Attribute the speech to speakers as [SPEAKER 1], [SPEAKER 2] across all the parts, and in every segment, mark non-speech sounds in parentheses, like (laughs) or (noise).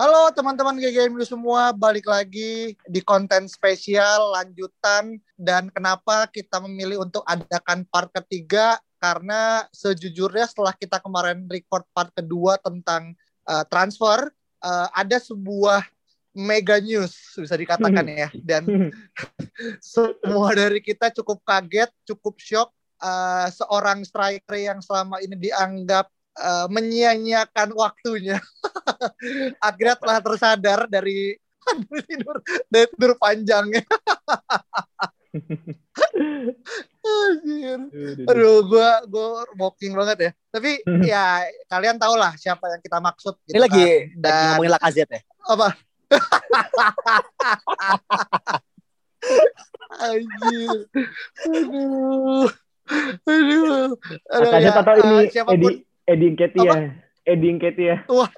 [SPEAKER 1] Halo teman-teman GGMU semua, balik lagi di konten spesial lanjutan. Dan kenapa kita memilih untuk adakan part ketiga? Karena sejujurnya setelah kita kemarin record part kedua tentang uh, transfer uh, ada sebuah mega news bisa dikatakan ya. Dan (laughs) semua dari kita cukup kaget, cukup shock uh, seorang striker yang selama ini dianggap uh, menyia-nyiakan waktunya. (laughs) Akhirnya telah tersadar dari (laughs) tidur dari tidur panjangnya. (laughs) Aduh, gue gue mocking banget ya. Tapi ya kalian tau lah siapa yang kita maksud.
[SPEAKER 2] Gitu Ini lagi, kan. Dan, lagi ngomongin Lakazet ya?
[SPEAKER 1] Apa? Anjir. Aduh. Aduh.
[SPEAKER 3] Aduh. ya, atau ini uh, siapa pun, Edi Edi Nketi ya. Edi Nketi ya.
[SPEAKER 1] Wah.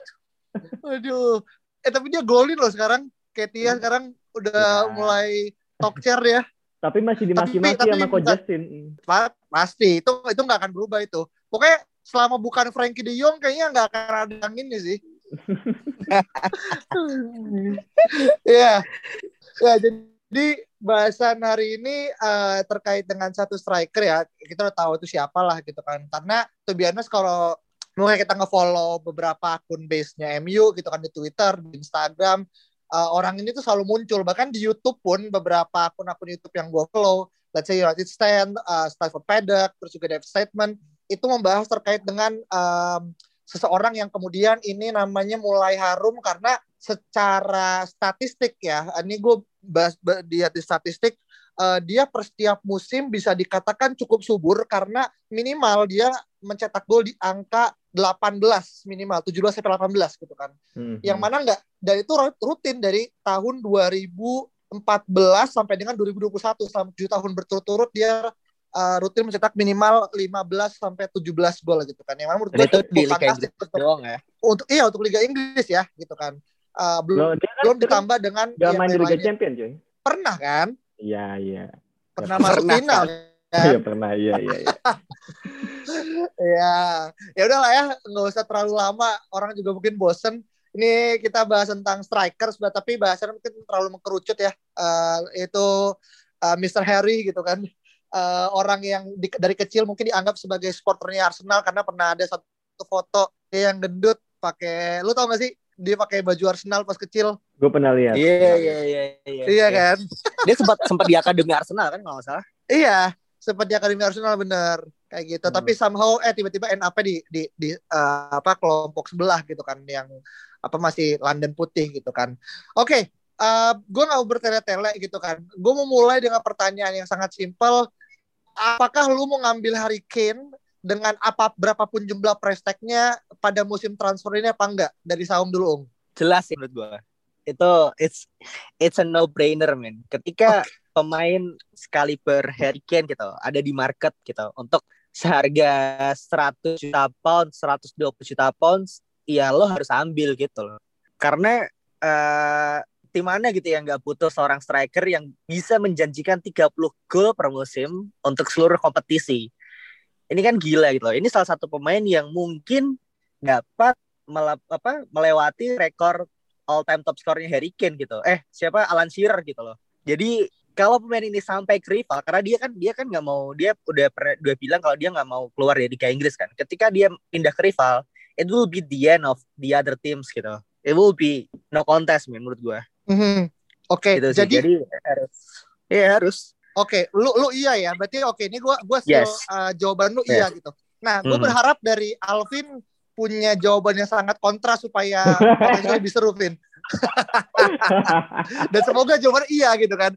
[SPEAKER 1] Aduh. Eh tapi dia golin loh sekarang. Ketia sekarang udah ya. mulai talk chair ya.
[SPEAKER 3] Tapi masih dimaki-maki sama Coach Justin.
[SPEAKER 1] Pasti. Itu itu nggak akan berubah itu. Pokoknya selama bukan Frankie De Jong kayaknya nggak akan ada yang ini sih. (laughs) Iya. ya, jadi bahasan hari ini uh, terkait dengan satu striker ya. Kita udah tahu itu siapa lah gitu kan. Karena be honest kalau mulai kita ngefollow beberapa akun base-nya MU gitu kan di Twitter, di Instagram, uh, orang ini tuh selalu muncul. Bahkan di YouTube pun beberapa akun-akun YouTube yang gue follow, let's say United Stand, uh, Stafford Paddock, terus juga Dave Statement, itu membahas terkait dengan um, seseorang yang kemudian ini namanya mulai harum karena secara statistik ya, ini gue bahas di statistik, uh, dia per setiap musim bisa dikatakan cukup subur karena minimal dia mencetak gol di angka 18 minimal 17 sampai 18 gitu kan. Hmm. Yang mana enggak dan itu rutin dari tahun 2014 sampai dengan 2021 selama 7 tahun berturut-turut dia uh, rutin mencetak minimal 15 sampai 17 gol gitu kan. Yang mana menurut gue
[SPEAKER 2] itu di Liga Inggris doang ya.
[SPEAKER 1] Untuk iya untuk Liga Inggris ya gitu kan. Uh, belum Loh, kan belum ditambah dengan
[SPEAKER 3] Gak main di Liga Champion cuy.
[SPEAKER 1] Pernah kan?
[SPEAKER 3] Iya, iya.
[SPEAKER 1] Pernah masuk final. Kan?
[SPEAKER 3] Iya pernah, iya iya. Iya. (laughs)
[SPEAKER 1] ya, ya udahlah ya, nggak usah terlalu lama. Orang juga mungkin bosen. Ini kita bahas tentang striker sudah, tapi bahasannya mungkin terlalu mengkerucut ya. Uh, itu uh, Mr. Harry gitu kan. Uh, orang yang di, dari kecil mungkin dianggap sebagai supporternya Arsenal karena pernah ada satu foto dia yang gendut pakai, lu tau gak sih dia pakai baju Arsenal pas kecil.
[SPEAKER 3] Gue pernah lihat.
[SPEAKER 2] Iya iya iya
[SPEAKER 1] iya. Iya kan?
[SPEAKER 2] Dia sempat sempat di akademi Arsenal kan kalau nggak salah.
[SPEAKER 1] Iya, sempat di akademi Arsenal bener kayak gitu. Hmm. Tapi somehow eh tiba-tiba end up di di di uh, apa kelompok sebelah gitu kan yang apa masih London putih gitu kan. Oke, okay, uh, gue nggak mau bertele-tele gitu kan. Gue mau mulai dengan pertanyaan yang sangat simpel. Apakah lu mau ngambil Harry Kane dengan apa berapapun jumlah price tag-nya pada musim transfer ini apa enggak dari Saum dulu Ung?
[SPEAKER 2] Jelas sih menurut gue. Itu it's it's a no brainer man. Ketika okay pemain sekali per Harry Kane gitu ada di market gitu untuk seharga 100 juta pound, 120 juta pound, ya lo harus ambil gitu loh. Karena uh, tim mana gitu yang nggak butuh seorang striker yang bisa menjanjikan 30 gol per musim untuk seluruh kompetisi. Ini kan gila gitu loh. Ini salah satu pemain yang mungkin dapat mele apa, melewati rekor all time top skornya Harry Kane gitu. Eh, siapa Alan Shearer gitu loh. Jadi kalau pemain ini sampai ke rival karena dia kan dia kan nggak mau dia udah pernah udah bilang kalau dia nggak mau keluar dari Liga Inggris kan ketika dia pindah ke rival it will be the end of the other teams gitu it will be no contest man, menurut gue
[SPEAKER 1] mm-hmm. oke okay, gitu jadi
[SPEAKER 2] jadi harus ya harus
[SPEAKER 1] oke okay, lu lu iya ya berarti oke okay, ini gua gua yes. uh, jawaban lu iya yes. iya gitu nah gue mm. berharap dari Alvin punya jawaban yang sangat kontras supaya (laughs) lebih seru Vin (laughs) Dan semoga jawaban iya gitu kan.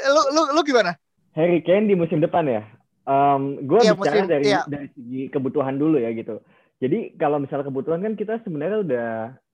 [SPEAKER 1] Lu lu lu gimana?
[SPEAKER 3] Harry Kane di musim depan ya. Um, gue iya, bicara musim, dari iya. dari segi kebutuhan dulu ya gitu. Jadi kalau misalnya kebutuhan kan kita sebenarnya udah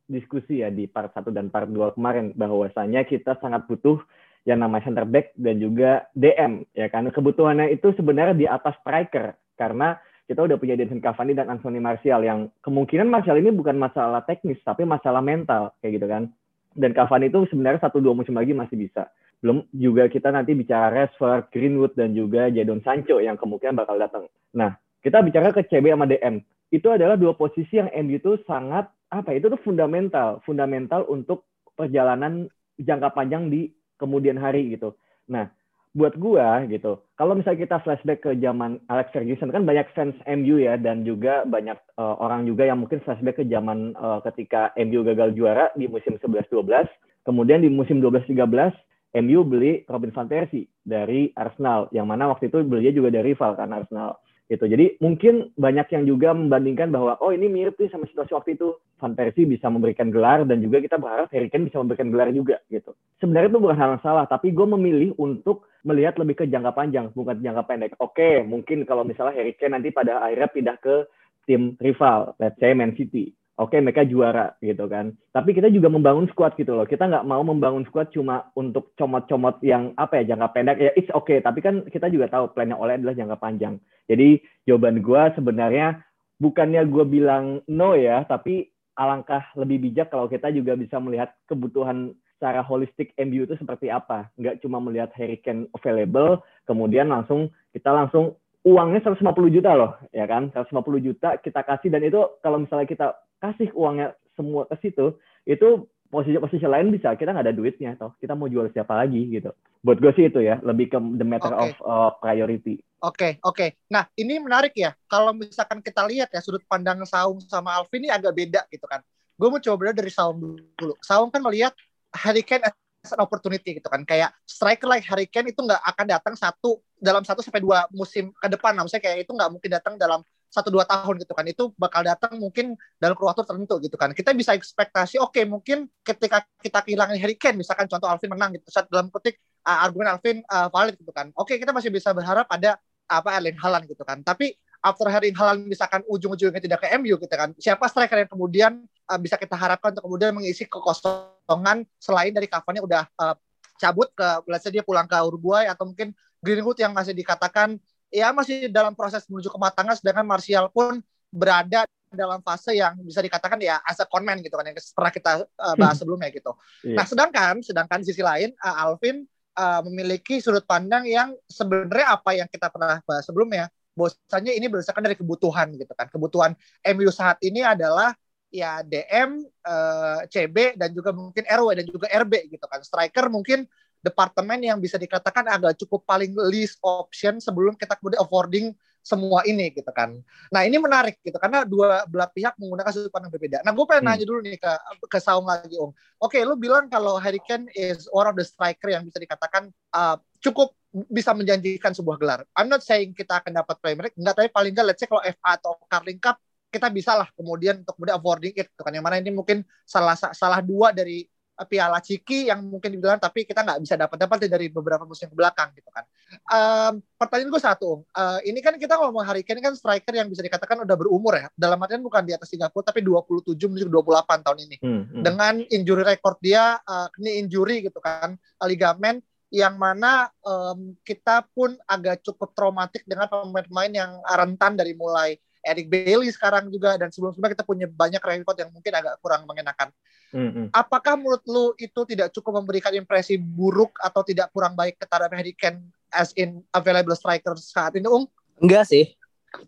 [SPEAKER 3] diskusi ya di part 1 dan part 2 kemarin bahwasanya kita sangat butuh yang namanya center back dan juga DM ya kan kebutuhannya itu sebenarnya di atas striker karena kita udah punya Edinson Cavani dan Anthony Martial yang kemungkinan Martial ini bukan masalah teknis tapi masalah mental kayak gitu kan dan Cavani itu sebenarnya satu dua musim lagi masih bisa. Belum juga kita nanti bicara Rashford, Greenwood dan juga Jadon Sancho yang kemungkinan bakal datang. Nah, kita bicara ke CB sama DM. Itu adalah dua posisi yang MU itu sangat apa? Itu tuh fundamental, fundamental untuk perjalanan jangka panjang di kemudian hari gitu. Nah, buat gua gitu. Kalau misalnya kita flashback ke zaman Alex Ferguson kan banyak fans MU ya dan juga banyak uh, orang juga yang mungkin flashback ke zaman uh, ketika MU gagal juara di musim 11-12. Kemudian di musim 12-13 MU beli Robin van Persie dari Arsenal yang mana waktu itu belinya juga dari rival kan Arsenal gitu. Jadi mungkin banyak yang juga membandingkan bahwa oh ini mirip nih sama situasi waktu itu Van Persie bisa memberikan gelar dan juga kita berharap Harry Kane bisa memberikan gelar juga gitu. Sebenarnya itu bukan hal yang salah, tapi gue memilih untuk melihat lebih ke jangka panjang bukan jangka pendek. Oke, mungkin kalau misalnya Harry Kane nanti pada akhirnya pindah ke tim rival, let's say Man City oke okay, mereka juara gitu kan. Tapi kita juga membangun squad gitu loh. Kita nggak mau membangun squad cuma untuk comot-comot yang apa ya jangka pendek ya it's okay. Tapi kan kita juga tahu plannya oleh adalah jangka panjang. Jadi jawaban gue sebenarnya bukannya gue bilang no ya, tapi alangkah lebih bijak kalau kita juga bisa melihat kebutuhan secara holistik MU itu seperti apa. Nggak cuma melihat Harry Kane available, kemudian langsung kita langsung uangnya 150 juta loh, ya kan? 150 juta kita kasih dan itu kalau misalnya kita kasih uangnya semua ke situ, itu posisi-posisi lain bisa kita nggak ada duitnya toh kita mau jual siapa lagi gitu buat gue sih itu ya lebih ke the matter okay. of uh, priority
[SPEAKER 1] oke okay, oke okay. nah ini menarik ya kalau misalkan kita lihat ya sudut pandang Saung sama Alvin ini agak beda gitu kan gue mau coba dari Saung dulu Saung kan melihat Harry Kane as an opportunity gitu kan. Kayak striker like Harry Kane itu nggak akan datang satu dalam satu sampai dua musim ke depan. Nah, maksudnya kayak itu nggak mungkin datang dalam satu dua tahun gitu kan. Itu bakal datang mungkin dalam waktu tertentu gitu kan. Kita bisa ekspektasi oke okay, mungkin ketika kita kehilangan Harry Kane misalkan contoh Alvin menang gitu. Saat dalam ketik uh, argumen Alvin uh, valid gitu kan. Oke okay, kita masih bisa berharap ada apa Erling Haaland gitu kan. Tapi after Harry Haaland misalkan ujung-ujungnya tidak ke MU gitu kan siapa striker yang kemudian uh, bisa kita harapkan untuk kemudian mengisi kekosongan selain dari Cavani udah uh, cabut ke let's dia pulang ke Uruguay atau mungkin Greenwood yang masih dikatakan ya masih dalam proses menuju kematangan sedangkan Martial pun berada dalam fase yang bisa dikatakan ya as a conman gitu kan yang pernah kita uh, bahas hmm. sebelumnya gitu. Yeah. Nah, sedangkan sedangkan sisi lain uh, Alvin uh, memiliki sudut pandang yang sebenarnya apa yang kita pernah bahas sebelumnya bahwasanya ini berdasarkan dari kebutuhan gitu kan. Kebutuhan MU saat ini adalah ya DM, uh, CB dan juga mungkin RW dan juga RB gitu kan. Striker mungkin departemen yang bisa dikatakan agak cukup paling least option sebelum kita kemudian affording semua ini gitu kan. Nah ini menarik gitu karena dua belah pihak menggunakan sudut pandang berbeda. Nah gue pengen hmm. nanya dulu nih ke ke Saung lagi Om. Oke, lu bilang kalau Harry Kane is one of the striker yang bisa dikatakan uh, cukup bisa menjanjikan sebuah gelar. I'm not saying kita akan dapat Premier League, enggak tapi paling enggak let's say kalau FA atau Carling Cup kita bisa lah kemudian untuk kemudian affording it gitu kan. Yang mana ini mungkin salah salah dua dari piala Ciki yang mungkin dibilang tapi kita nggak bisa dapat dapat dari beberapa musim ke belakang gitu kan. Um, pertanyaan gue satu, uh, ini kan kita ngomong hari ini kan striker yang bisa dikatakan udah berumur ya. Dalam artian bukan di atas 30 tapi 27 menuju 28 tahun ini. Hmm, hmm. Dengan injury record dia uh, ini injury gitu kan, ligamen yang mana um, kita pun agak cukup traumatik dengan pemain-pemain yang rentan dari mulai Eric Bailey sekarang juga dan sebelum-sebelumnya kita punya banyak record yang mungkin agak kurang mengenakan. Mm-hmm. Apakah menurut lu itu tidak cukup memberikan impresi buruk atau tidak kurang baik terhadap Harry Kane as in available striker saat ini, Ung?
[SPEAKER 2] Enggak sih.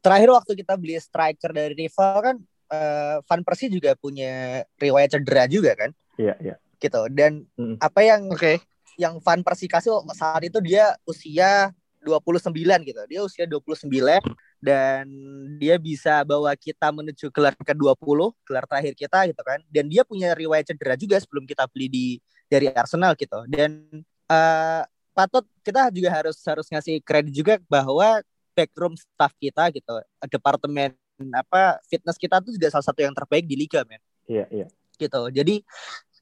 [SPEAKER 2] Terakhir waktu kita beli striker dari rival kan uh, Van Persie juga punya riwayat cedera juga kan?
[SPEAKER 3] Iya, yeah, iya. Yeah.
[SPEAKER 2] Gitu. Dan mm. apa yang
[SPEAKER 1] okay.
[SPEAKER 2] yang Van Persie kasih saat itu dia usia 29 gitu. Dia usia 29 dan dia bisa bawa kita menuju gelar ke-20, gelar terakhir kita gitu kan. Dan dia punya riwayat cedera juga sebelum kita beli di dari Arsenal gitu. Dan uh, patut kita juga harus harus ngasih kredit juga bahwa backroom staff kita gitu, departemen apa fitness kita tuh juga salah satu yang terbaik di liga, men.
[SPEAKER 3] Iya, iya.
[SPEAKER 2] Gitu. Jadi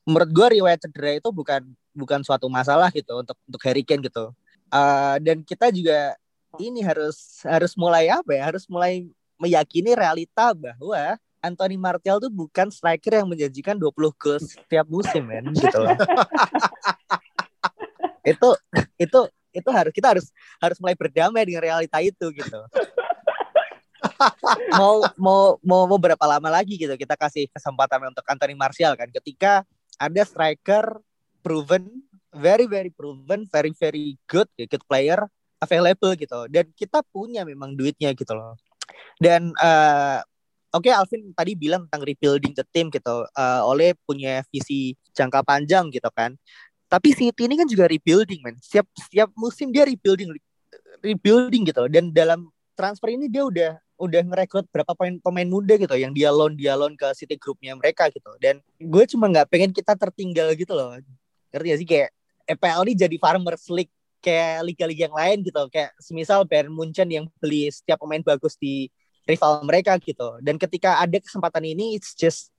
[SPEAKER 2] menurut gue riwayat cedera itu bukan bukan suatu masalah gitu untuk untuk Harry Kane gitu. Uh, dan kita juga ini harus harus mulai apa ya? Harus mulai meyakini realita bahwa Anthony Martial tuh bukan striker yang menjanjikan 20 gol setiap musim men gitu loh. (laughs) itu itu itu harus kita harus harus mulai berdamai dengan realita itu gitu. mau mau mau mau berapa lama lagi gitu kita kasih kesempatan untuk Anthony Martial kan ketika ada striker proven very very proven very very good good player available gitu. Dan kita punya memang duitnya gitu loh. Dan uh, oke okay, Alvin tadi bilang tentang rebuilding the team gitu. Uh, oleh punya visi jangka panjang gitu kan. Tapi City ini kan juga rebuilding man setiap setiap musim dia rebuilding rebuilding gitu loh. dan dalam transfer ini dia udah udah ngerekrut berapa pemain pemain muda gitu. Yang dia loan dia loan ke City grupnya mereka gitu. Dan gue cuma nggak pengen kita tertinggal gitu loh. Ngerti gak sih? Kayak EPL ini jadi Farmers League kayak liga-liga yang lain gitu. Kayak semisal Bayern Munchen yang beli setiap pemain bagus di rival mereka gitu. Dan ketika ada kesempatan ini it's just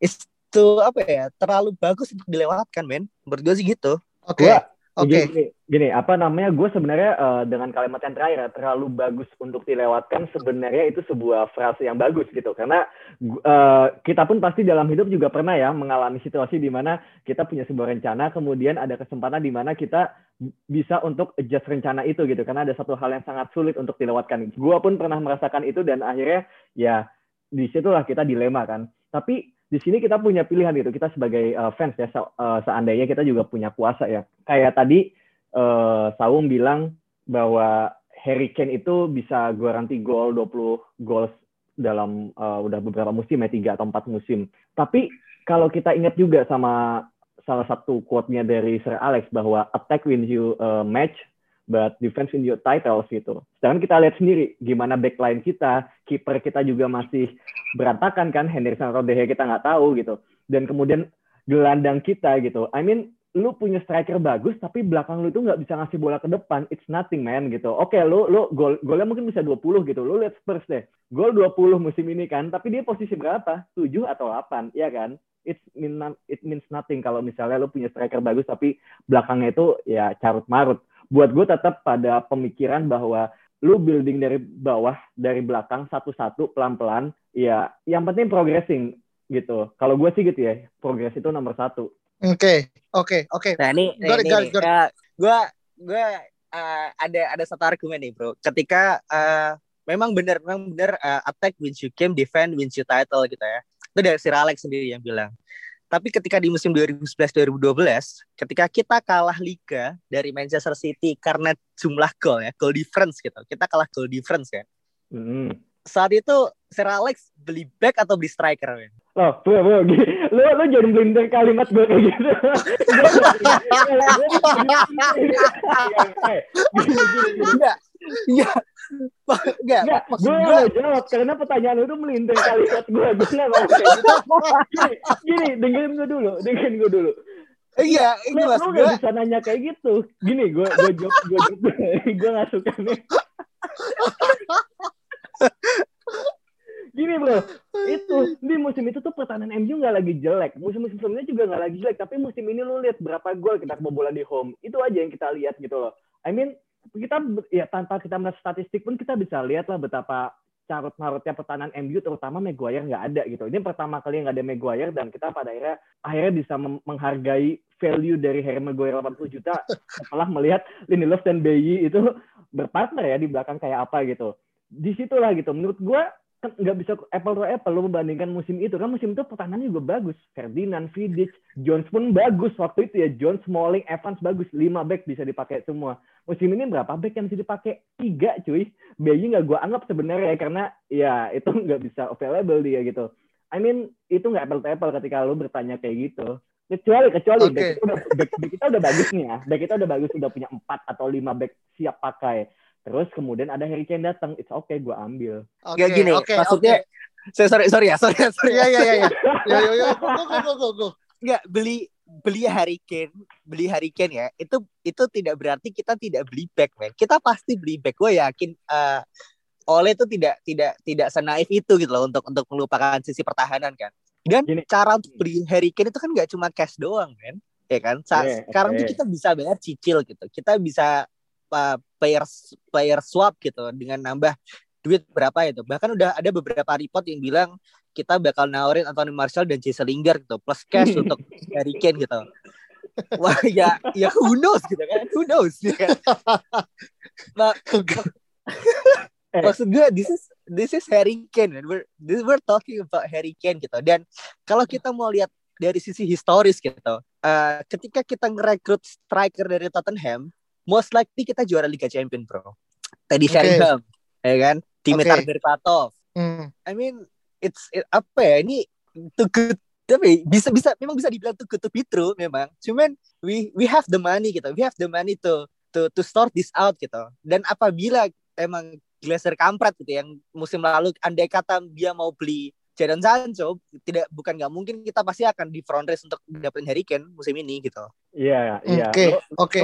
[SPEAKER 2] it's too apa ya terlalu bagus untuk dilewatkan men. Gue sih gitu.
[SPEAKER 3] Oke. Okay. Oke. Okay. Gini, gini, apa namanya? Gue sebenarnya uh, dengan kalimat yang terakhir terlalu bagus untuk dilewatkan. Sebenarnya itu sebuah frase yang bagus gitu, karena uh, kita pun pasti dalam hidup juga pernah ya mengalami situasi di mana kita punya sebuah rencana, kemudian ada kesempatan di mana kita bisa untuk adjust rencana itu gitu, karena ada satu hal yang sangat sulit untuk dilewatkan. Gue pun pernah merasakan itu dan akhirnya ya di situlah kita dilema kan. Tapi di sini kita punya pilihan gitu. Kita sebagai uh, fans ya, uh, seandainya kita juga punya kuasa ya. Kayak tadi uh, Saung bilang bahwa Harry Kane itu bisa garansi gol 20 gol dalam uh, udah beberapa musim ya, tiga atau empat musim. Tapi kalau kita ingat juga sama salah satu quote-nya dari Sir Alex bahwa attack wins you a match, but defense in your titles gitu. Sedangkan kita lihat sendiri gimana backline kita, kiper kita juga masih berantakan kan, Henderson atau kita nggak tahu gitu. Dan kemudian gelandang kita gitu. I mean, lu punya striker bagus tapi belakang lu itu nggak bisa ngasih bola ke depan. It's nothing man gitu. Oke okay, lu lu gol golnya mungkin bisa 20 gitu. Lu lihat Spurs deh. Gol 20 musim ini kan tapi dia posisi berapa? 7 atau 8 ya kan? It mean it means nothing kalau misalnya lu punya striker bagus tapi belakangnya itu ya carut marut buat gue tetap pada pemikiran bahwa lu building dari bawah dari belakang satu-satu pelan-pelan ya yang penting progressing gitu. Kalau gue sih gitu ya progres itu nomor satu.
[SPEAKER 1] Oke okay, oke. Okay, oke okay.
[SPEAKER 2] nah ini gue gue gue ada ada satu argumen nih bro. Ketika uh, memang benar memang benar uh, attack wins you game defend wins you title gitu ya. Itu dari Sir Alex sendiri yang bilang tapi ketika di musim 2011-2012, ketika kita kalah liga dari Manchester City karena jumlah gol ya, goal difference gitu. Kita kalah goal difference kan. Mm. Saat itu Sir Alex beli back atau beli striker kan?
[SPEAKER 3] Loh, bro, gini. Lu, lu jangan belinder kalimat gue kayak gitu. (laughs) (laughs)
[SPEAKER 2] Enggak. Enggak. Enggak,
[SPEAKER 3] gue gak jawab karena pertanyaan lu tuh melintir kalimat gue. Gue gak mau kayak gitu. Gini, gini, dengerin gue dulu. Dengerin gue dulu.
[SPEAKER 2] Iya, ini mas
[SPEAKER 3] gue. gak bisa nanya kayak gitu. Gini, gue gue jawab, gue jawab. (laughs) gue gak suka nih. Gini bro, itu di musim itu tuh pertahanan MU nggak lagi jelek. Musim-musim sebelumnya juga nggak lagi jelek. Tapi musim ini lu lihat berapa gol kita kebobolan di home. Itu aja yang kita lihat gitu loh. I mean, kita ya tanpa kita melihat statistik pun kita bisa lihat lah betapa carut marutnya pertahanan MU terutama Maguire nggak ada gitu. Ini pertama kali nggak ada Maguire dan kita pada akhirnya akhirnya bisa menghargai value dari Harry Maguire 80 juta (laughs) setelah melihat Lindelof dan Bayi itu berpartner ya di belakang kayak apa gitu. Di situlah gitu. Menurut gue kan nggak bisa apple to apple lo membandingkan musim itu. Kan musim itu pertahanan juga bagus. Ferdinand, Vidic, Jones pun bagus waktu itu ya. Jones, Smalling, Evans bagus. Lima back bisa dipakai semua. Musim ini berapa back yang bisa dipakai? Tiga cuy. Bayi nggak gue anggap sebenarnya ya karena ya itu (laughs) nggak bisa available dia gitu. I mean itu nggak apple to apple ketika lo bertanya kayak gitu. Kecuali kecuali okay. back, kita udah, back, back kita udah bagus nih ya. Back kita udah bagus udah punya empat atau lima back siap pakai. Terus kemudian ada Harry Kane datang, it's okay gue ambil.
[SPEAKER 2] Oke, okay, gini, okay, maksudnya okay. saya sorry sorry ya, sorry sorry.
[SPEAKER 1] Iya iya iya. Ya ya ya, go go go go go.
[SPEAKER 2] Enggak, beli beli Harry Kane, beli Harry Kane ya, itu itu tidak berarti kita tidak beli back, man. Kita pasti beli back. Gue yakin uh, Ole itu tidak tidak tidak senaif itu gitu loh untuk untuk melupakan sisi pertahanan kan. Dan Gini. cara untuk beli Harry Kane itu kan gak cuma cash doang, kan? Ya kan? Sa yeah, sekarang okay. tuh kita bisa bayar cicil gitu. Kita bisa uh, player player swap gitu dengan nambah duit berapa itu. Bahkan udah ada beberapa report yang bilang kita bakal nawarin Anthony Martial dan Jesse Lingard gitu plus cash (laughs) untuk Harry Kane gitu. Wah ya ya who knows gitu kan? Who knows ya kan? Nah, (laughs) eh. maksud gue this is this is Harry Kane man. we're this, we're talking about Harry Kane gitu dan kalau kita mau lihat dari sisi historis gitu uh, ketika kita ngerekrut striker dari Tottenham most likely kita juara Liga Champion bro Teddy okay. Sheringham ya kan Dimitar okay. Berbatov mm. I mean it's it, apa ya ini too good tapi bisa bisa memang bisa dibilang too good to be true memang cuman we we have the money gitu we have the money to to to sort this out gitu dan apabila emang Glazer kampret gitu yang musim lalu andai kata dia mau beli Jadon Sancho tidak bukan nggak mungkin kita pasti akan di front race untuk dapetin Harry Kane musim ini gitu.
[SPEAKER 3] Iya, iya.
[SPEAKER 1] Oke, oke.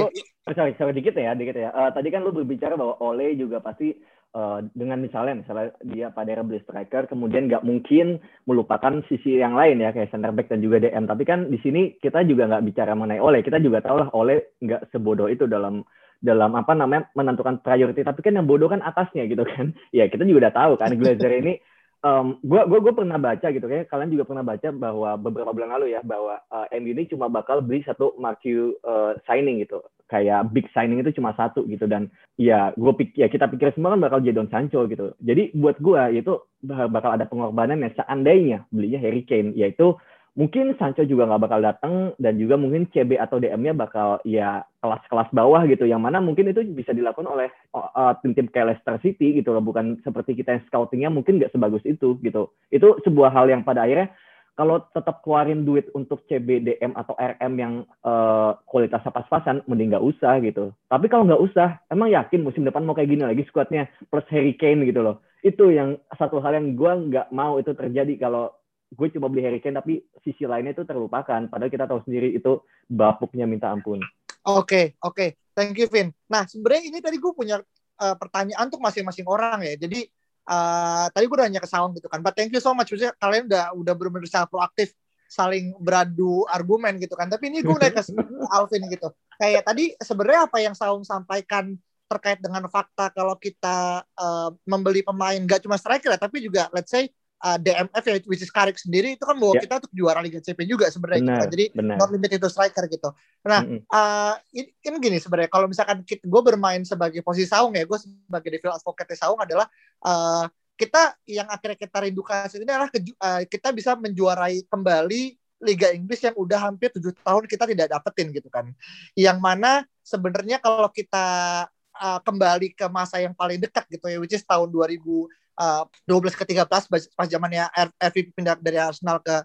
[SPEAKER 3] Sorry, sorry dikit ya, dikit ya. Uh, tadi kan lu berbicara bahwa Ole juga pasti uh, dengan misalnya misalnya dia pada era beli striker kemudian nggak mungkin melupakan sisi yang lain ya kayak center back dan juga DM. Tapi kan di sini kita juga nggak bicara mengenai Ole, kita juga tahu lah Ole nggak sebodoh itu dalam dalam apa namanya menentukan priority tapi kan yang bodoh kan atasnya gitu kan (laughs) ya kita juga udah tahu kan Glazer ini um, gue gua, gua pernah baca gitu kayak kalian juga pernah baca bahwa beberapa bulan lalu ya bahwa uh, MU ini cuma bakal beli satu marquee uh, signing gitu. Kayak big signing itu cuma satu gitu dan ya gue pikir ya kita pikir semua kan bakal Jadon Sancho gitu. Jadi buat gue itu bakal ada pengorbanan yang seandainya belinya Harry Kane yaitu mungkin Sancho juga nggak bakal datang dan juga mungkin CB atau DM-nya bakal ya kelas-kelas bawah gitu yang mana mungkin itu bisa dilakukan oleh uh, tim-tim kayak Leicester City gitu loh bukan seperti kita yang scoutingnya mungkin nggak sebagus itu gitu itu sebuah hal yang pada akhirnya kalau tetap keluarin duit untuk CB, DM atau RM yang uh, kualitasnya pas-pasan, mending nggak usah gitu. Tapi kalau nggak usah, emang yakin musim depan mau kayak gini lagi skuadnya plus Harry Kane gitu loh. Itu yang satu hal yang gue nggak mau itu terjadi kalau gue coba beli Harry Kane tapi sisi lainnya itu terlupakan padahal kita tahu sendiri itu bapuknya minta ampun.
[SPEAKER 1] Oke, okay, oke. Okay. Thank you Vin. Nah, sebenarnya ini tadi gue punya uh, pertanyaan untuk masing-masing orang ya. Jadi uh, tadi gue udah nanya ke Saung gitu kan. But thank you so much. Maksudnya kalian udah udah benar-benar sangat proaktif saling beradu argumen gitu kan. Tapi ini gue nanya (laughs) ke Alvin gitu. Kayak tadi sebenarnya apa yang Saung sampaikan terkait dengan fakta kalau kita uh, membeli pemain gak cuma striker ya, tapi juga let's say uh, DMF ya which is Karik sendiri itu kan bawa yeah. kita untuk juara Liga CP juga sebenarnya gitu. Kan. jadi benar. not limited to striker gitu nah mm -hmm. uh, ini, ini gini sebenarnya kalau misalkan gue bermain sebagai posisi saung ya gue sebagai devil advocate saung adalah uh, kita yang akhirnya kita rindukan ini adalah ke, uh, kita bisa menjuarai kembali Liga Inggris yang udah hampir tujuh tahun kita tidak dapetin gitu kan yang mana sebenarnya kalau kita uh, kembali ke masa yang paling dekat gitu ya which is tahun 2000 uh, 12 ke 13 pas, zamannya RVP pindah dari Arsenal ke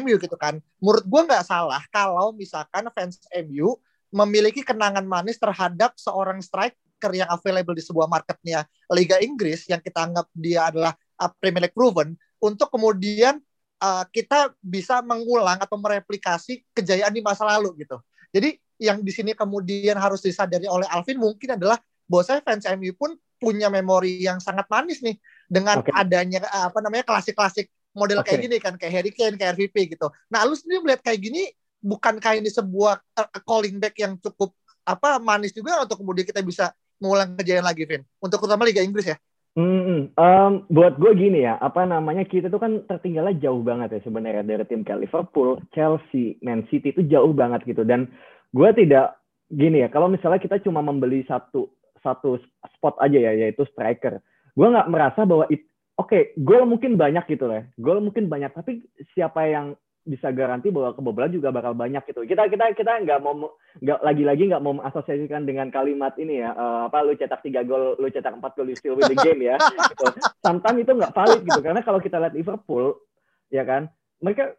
[SPEAKER 1] MU gitu kan. Menurut gue nggak salah kalau misalkan fans MU memiliki kenangan manis terhadap seorang striker yang available di sebuah marketnya Liga Inggris yang kita anggap dia adalah uh, Premier League proven untuk kemudian uh, kita bisa mengulang atau mereplikasi kejayaan di masa lalu gitu. Jadi yang di sini kemudian harus disadari oleh Alvin mungkin adalah bahwa saya fans MU pun punya memori yang sangat manis nih dengan okay. adanya apa namanya klasik-klasik model okay. kayak gini kan kayak Harry Kane kayak RVP gitu. Nah, lu sendiri melihat kayak gini bukankah ini sebuah uh, calling back yang cukup apa manis juga untuk kemudian kita bisa mengulang kejayaan lagi, Vin? Untuk utama Liga Inggris ya?
[SPEAKER 3] Hmm, um, buat gue gini ya, apa namanya kita tuh kan tertinggalnya jauh banget ya sebenarnya dari tim kayak Liverpool, Chelsea, Man City itu jauh banget gitu dan gue tidak gini ya, kalau misalnya kita cuma membeli satu satu spot aja ya yaitu striker gue nggak merasa bahwa oke okay, gol mungkin banyak gitu ya. Gol mungkin banyak tapi siapa yang bisa garansi bahwa kebobolan juga bakal banyak gitu. Kita kita kita nggak mau nggak lagi-lagi nggak mau mengasosiasikan dengan kalimat ini ya uh, apa lu cetak tiga gol lu cetak empat gol still win the game ya gitu. sometimes itu nggak valid gitu karena kalau kita lihat Liverpool ya kan mereka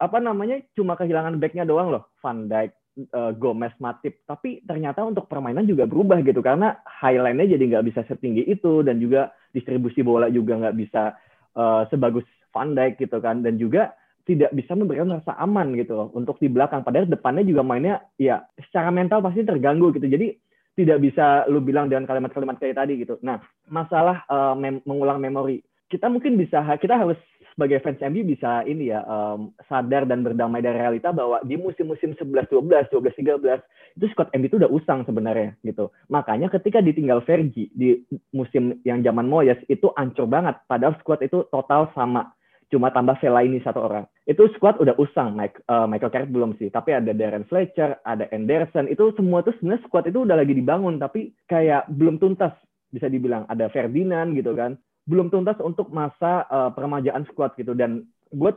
[SPEAKER 3] apa namanya cuma kehilangan backnya doang loh. Van Dijk uh, Gomez Matip. Tapi ternyata untuk permainan juga berubah gitu karena highline-nya jadi nggak bisa setinggi itu dan juga distribusi bola juga nggak bisa uh, sebagus Van Dijk gitu kan. Dan juga tidak bisa memberikan rasa aman gitu untuk di belakang. Padahal depannya juga mainnya ya secara mental pasti terganggu gitu. Jadi tidak bisa lu bilang dengan kalimat-kalimat kayak tadi gitu. Nah masalah uh, mem mengulang memori. Kita mungkin bisa kita harus sebagai fans MU bisa ini ya um, sadar dan berdamai dari realita bahwa di musim-musim 11 12 12 13 itu squad MU itu udah usang sebenarnya gitu. Makanya ketika ditinggal Fergie di musim yang zaman Moyes itu ancur banget padahal squad itu total sama cuma tambah ini satu orang. Itu squad udah usang, Mike, uh, Michael Carrick belum sih, tapi ada Darren Fletcher, ada Anderson, itu semua tuh sebenarnya squad itu udah lagi dibangun, tapi kayak belum tuntas bisa dibilang. Ada Ferdinand gitu kan, belum tuntas untuk masa uh, peremajaan squad gitu. Dan gue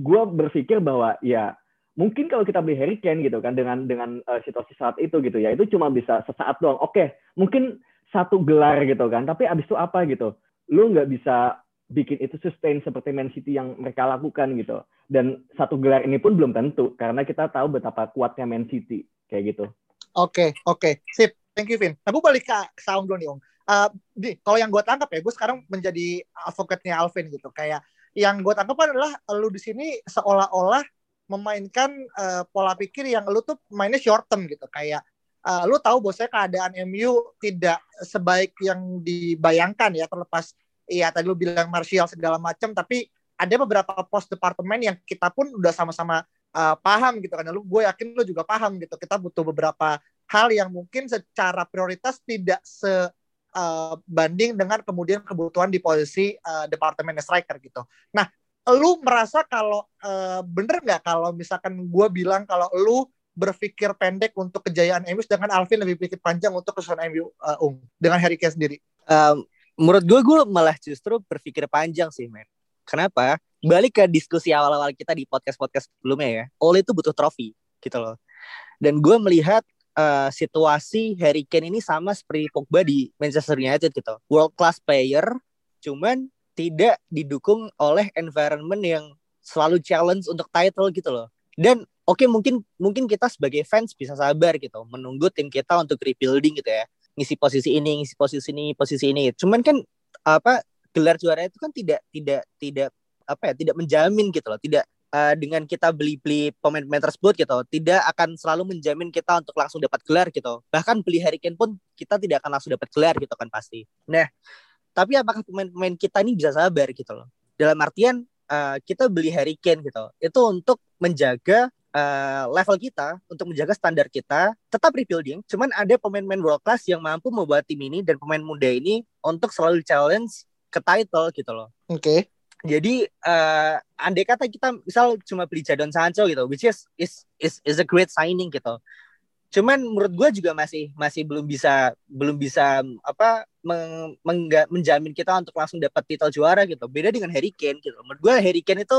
[SPEAKER 3] gue berpikir bahwa ya mungkin kalau kita beli Harry Kane gitu kan dengan dengan uh, situasi saat itu gitu ya itu cuma bisa sesaat doang. Oke okay, mungkin satu gelar gitu kan tapi abis itu apa gitu? Lu nggak bisa bikin itu sustain seperti Man City yang mereka lakukan gitu. Dan satu gelar ini pun belum tentu karena kita tahu betapa kuatnya Man City kayak gitu.
[SPEAKER 1] Oke okay, oke. Okay. sip. Thank you Vin. Nah balik ke sound dulu nih Om uh, kalau yang gue tangkap ya gue sekarang menjadi advokatnya Alvin gitu. Kayak yang gue tangkap adalah lu di sini seolah-olah memainkan uh, pola pikir yang lu tuh mainnya short term gitu. Kayak uh, lu tahu bosnya keadaan MU tidak sebaik yang dibayangkan ya terlepas iya tadi lu bilang Martial segala macam tapi ada beberapa pos departemen yang kita pun udah sama-sama uh, paham gitu kan. Lu gue yakin lu juga paham gitu. Kita butuh beberapa hal yang mungkin secara prioritas tidak se uh, banding dengan kemudian kebutuhan di posisi uh, departemen striker gitu. Nah, lu merasa kalau uh, bener nggak kalau misalkan gue bilang kalau lu berpikir pendek untuk kejayaan MU dengan Alvin lebih pikir panjang untuk kesusahan MU uh, Ung dengan Harry Kane sendiri?
[SPEAKER 2] Um, menurut gue gue malah justru berpikir panjang sih men. Kenapa? Balik ke diskusi awal-awal kita di podcast-podcast sebelumnya ya. Ole itu butuh trofi gitu loh. Dan gue melihat uh, situasi Harry Kane ini sama seperti Pogba di Manchester United gitu. World class player, cuman tidak didukung oleh environment yang selalu challenge untuk title gitu loh. Dan oke okay, mungkin mungkin kita sebagai fans bisa sabar gitu menunggu tim kita untuk rebuilding gitu ya. Ngisi posisi ini, ngisi posisi ini, posisi ini. Cuman kan apa gelar juara itu kan tidak tidak tidak apa ya, tidak menjamin gitu loh. Tidak uh, dengan kita beli-beli pemain-pemain tersebut gitu tidak akan selalu menjamin kita untuk langsung dapat gelar gitu. Bahkan beli Harry Kane pun kita tidak akan langsung dapat gelar gitu kan pasti. Nah tapi apakah pemain-pemain kita ini bisa sabar gitu loh? Dalam artian uh, kita beli Harry Kane gitu itu untuk menjaga uh, level kita untuk menjaga standar kita tetap rebuilding cuman ada pemain-pemain world class yang mampu membuat tim ini dan pemain muda ini untuk selalu challenge ke title gitu loh.
[SPEAKER 1] Oke. okay
[SPEAKER 2] jadi uh, andai kata kita misal cuma beli Jadon Sancho gitu, which is is is is a great signing gitu. Cuman menurut gue juga masih masih belum bisa belum bisa apa meng, mengga, menjamin kita untuk langsung dapat titel juara gitu. Beda dengan Harry Kane gitu. Menurut gue Harry Kane itu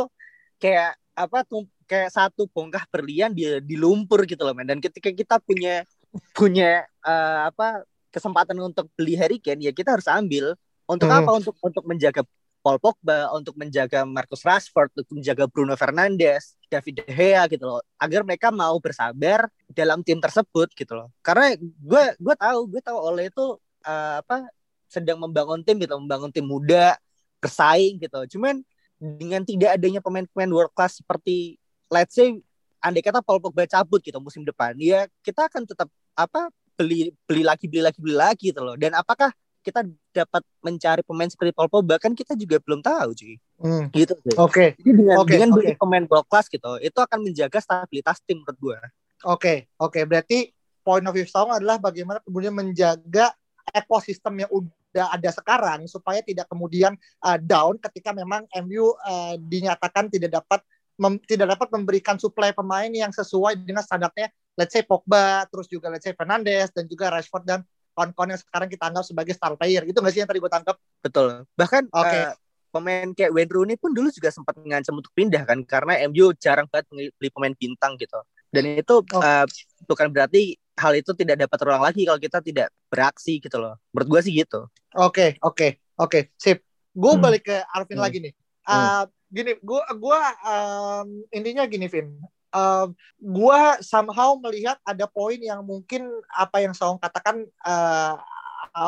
[SPEAKER 2] kayak apa tuh kayak satu bongkah berlian di di lumpur gitu loh, man. Dan ketika kita punya punya uh, apa kesempatan untuk beli Harry Kane ya kita harus ambil untuk hmm. apa untuk untuk menjaga Paul Pogba, untuk menjaga Marcus Rashford, untuk menjaga Bruno Fernandes, David De Gea gitu loh, agar mereka mau bersabar dalam tim tersebut gitu loh. Karena gue gue tahu gue tahu oleh itu uh, apa sedang membangun tim gitu, membangun tim muda bersaing gitu. Cuman dengan tidak adanya pemain-pemain world class seperti let's say andai kata Paul Pogba cabut gitu musim depan, ya kita akan tetap apa beli beli lagi beli lagi beli lagi gitu loh. Dan apakah kita dapat mencari pemain seperti Paul Pogba kan kita juga belum tahu cuy.
[SPEAKER 1] Hmm.
[SPEAKER 2] Gitu
[SPEAKER 1] Oke. Okay.
[SPEAKER 2] Jadi dengan
[SPEAKER 1] okay.
[SPEAKER 2] dengan
[SPEAKER 1] okay.
[SPEAKER 2] pemain world class gitu, itu akan menjaga stabilitas tim menurut gue.
[SPEAKER 1] Oke, okay. oke. Okay. Berarti point of view Song adalah bagaimana kemudian menjaga ekosistem yang udah ada sekarang supaya tidak kemudian uh, down ketika memang MU uh, dinyatakan tidak dapat mem, tidak dapat memberikan suplai pemain yang sesuai dengan standarnya let's say Pogba, terus juga let's say Fernandes dan juga Rashford dan kawan-kawan yang sekarang kita anggap sebagai star player gitu nggak sih yang tadi gue tangkap
[SPEAKER 2] betul bahkan okay. uh, eh, pemain kayak Wayne Rooney pun dulu juga sempat mengancam untuk pindah kan karena MU jarang banget beli pemain bintang gitu dan itu oh. uh, bukan berarti hal itu tidak dapat terulang lagi kalau kita tidak beraksi gitu loh menurut gue sih gitu
[SPEAKER 1] oke okay, oke okay, oke okay. sip gue hmm. balik ke Arvin hmm. lagi nih uh, hmm. gini, gua gua um, intinya gini, Vin. Uh, gua somehow melihat ada poin yang mungkin apa yang Saung katakan uh,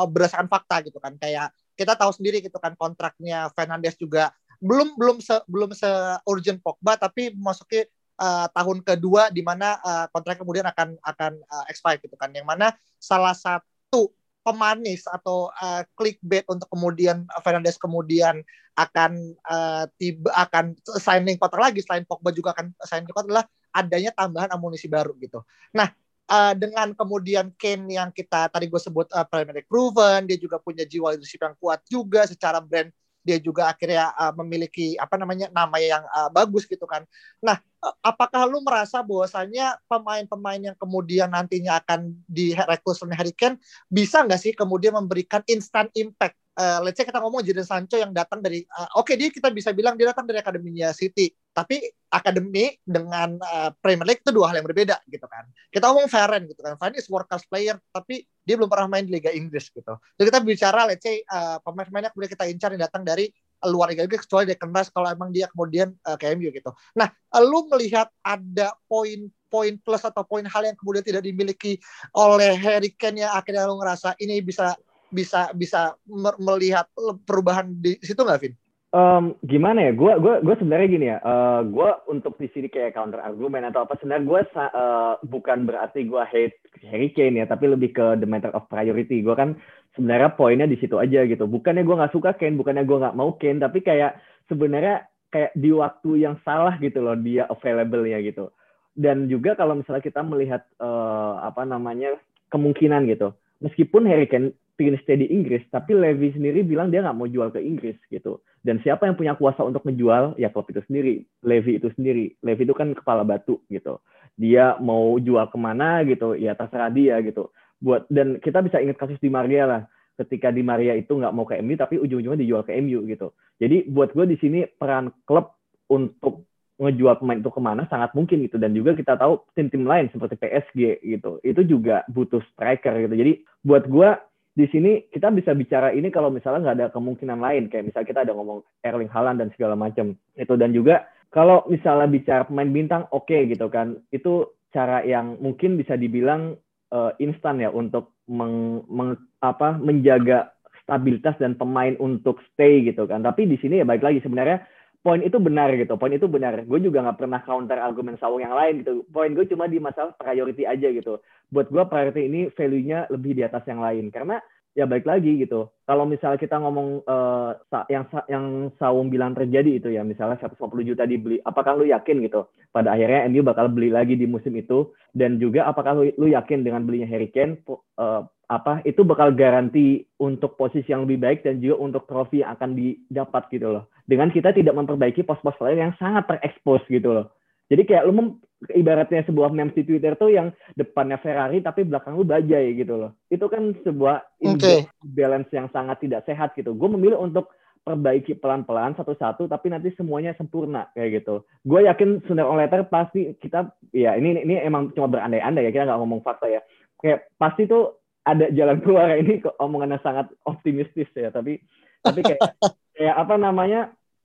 [SPEAKER 1] berdasarkan fakta gitu kan. Kayak kita tahu sendiri gitu kan kontraknya Fernandes juga belum belum se belum se urgent Pogba tapi masuki uh, tahun kedua di mana uh, kontrak kemudian akan akan uh, expire gitu kan. Yang mana salah satu pemanis atau uh, clickbait untuk kemudian Fernandes kemudian akan uh, tiba akan signing kontrak lagi selain Pogba juga akan signing kontrak adalah adanya tambahan amunisi baru gitu. Nah uh, dengan kemudian Kane yang kita tadi gue sebut uh, League proven, dia juga punya jiwa leadership yang kuat juga secara brand dia juga akhirnya uh, memiliki apa namanya nama yang uh, bagus gitu kan. Nah, uh, apakah lu merasa bahwasanya pemain-pemain yang kemudian nantinya akan direkrut oleh Harry Kane bisa nggak sih kemudian memberikan instant impact uh, let's say kita ngomong Jadon Sancho yang datang dari uh, oke okay, dia kita bisa bilang dia datang dari akademinya City tapi akademi dengan uh, Premier League itu dua hal yang berbeda gitu kan. Kita ngomong Varane gitu kan. Varane is world class player tapi dia belum pernah main di Liga Inggris gitu. Jadi kita bicara let's say uh, pemain-pemain yang kemudian kita incar yang datang dari luar Liga Inggris kecuali dia keras kalau emang dia kemudian uh, ke MU gitu. Nah lu melihat ada poin poin plus atau poin hal yang kemudian tidak dimiliki oleh Harry Kane yang akhirnya lu ngerasa ini bisa bisa bisa melihat perubahan di situ nggak, Vin?
[SPEAKER 3] Um, gimana ya? Gue gue gue sebenarnya gini ya. Uh, eh, gue untuk di sini kayak counter argumen atau apa sebenarnya gue uh, bukan berarti gue hate Harry Kane ya, tapi lebih ke the matter of priority. Gue kan sebenarnya poinnya di situ aja gitu. Bukannya gue nggak suka Kane, bukannya gue nggak mau Kane, tapi kayak sebenarnya kayak di waktu yang salah gitu loh dia available ya gitu. Dan juga kalau misalnya kita melihat uh, apa namanya kemungkinan gitu, meskipun Harry Kane pingin stay di Inggris, tapi Levy sendiri bilang dia nggak mau jual ke Inggris gitu. Dan siapa yang punya kuasa untuk menjual? Ya klub itu sendiri, Levy itu sendiri. Levy itu kan kepala batu gitu. Dia mau jual ke mana gitu, ya terserah dia gitu. Buat dan kita bisa ingat kasus di Maria lah. Ketika di Maria itu nggak mau ke MU, tapi ujung-ujungnya dijual ke MU gitu. Jadi buat gue di sini peran klub untuk ngejual pemain itu ke mana sangat mungkin gitu dan juga kita tahu tim-tim lain seperti PSG gitu itu juga butuh striker gitu jadi buat gue di sini kita bisa bicara ini kalau misalnya nggak ada kemungkinan lain. Kayak misalnya kita ada ngomong Erling Haaland dan segala macam itu dan juga kalau misalnya bicara pemain bintang oke okay, gitu kan. Itu cara yang mungkin bisa dibilang uh, instan ya untuk meng, meng, apa menjaga stabilitas dan pemain untuk stay gitu kan. Tapi di sini ya baik lagi sebenarnya poin itu benar gitu poin itu benar. Gue juga nggak pernah counter argumen sawung yang lain gitu. Poin gue cuma di masalah priority aja gitu. Buat gue priority ini value-nya lebih di atas yang lain. Karena ya baik lagi gitu. Kalau misalnya kita ngomong uh, yang yang Sawung bilang terjadi itu ya, misalnya 150 juta dibeli, apakah lu yakin gitu? Pada akhirnya MU bakal beli lagi di musim itu. Dan juga apakah lu, lu yakin dengan belinya Harry Kane uh, apa itu bakal garansi untuk posisi yang lebih baik dan juga untuk trofi yang akan didapat gitu loh. Dengan kita tidak memperbaiki pos-pos lain yang sangat terekspos gitu loh. Jadi kayak lu mem, ibaratnya sebuah memes di Twitter tuh yang depannya Ferrari tapi belakang lu bajai gitu loh. Itu kan sebuah okay. balance yang sangat tidak sehat gitu. Gue memilih untuk perbaiki pelan-pelan satu-satu tapi nanti semuanya sempurna kayak gitu. Gue yakin sooner or later pasti kita ya ini ini emang cuma berandai-andai ya kita nggak ngomong fakta ya. Kayak pasti tuh ada jalan keluar ini omongannya sangat optimistis ya tapi tapi kayak (laughs) kayak apa namanya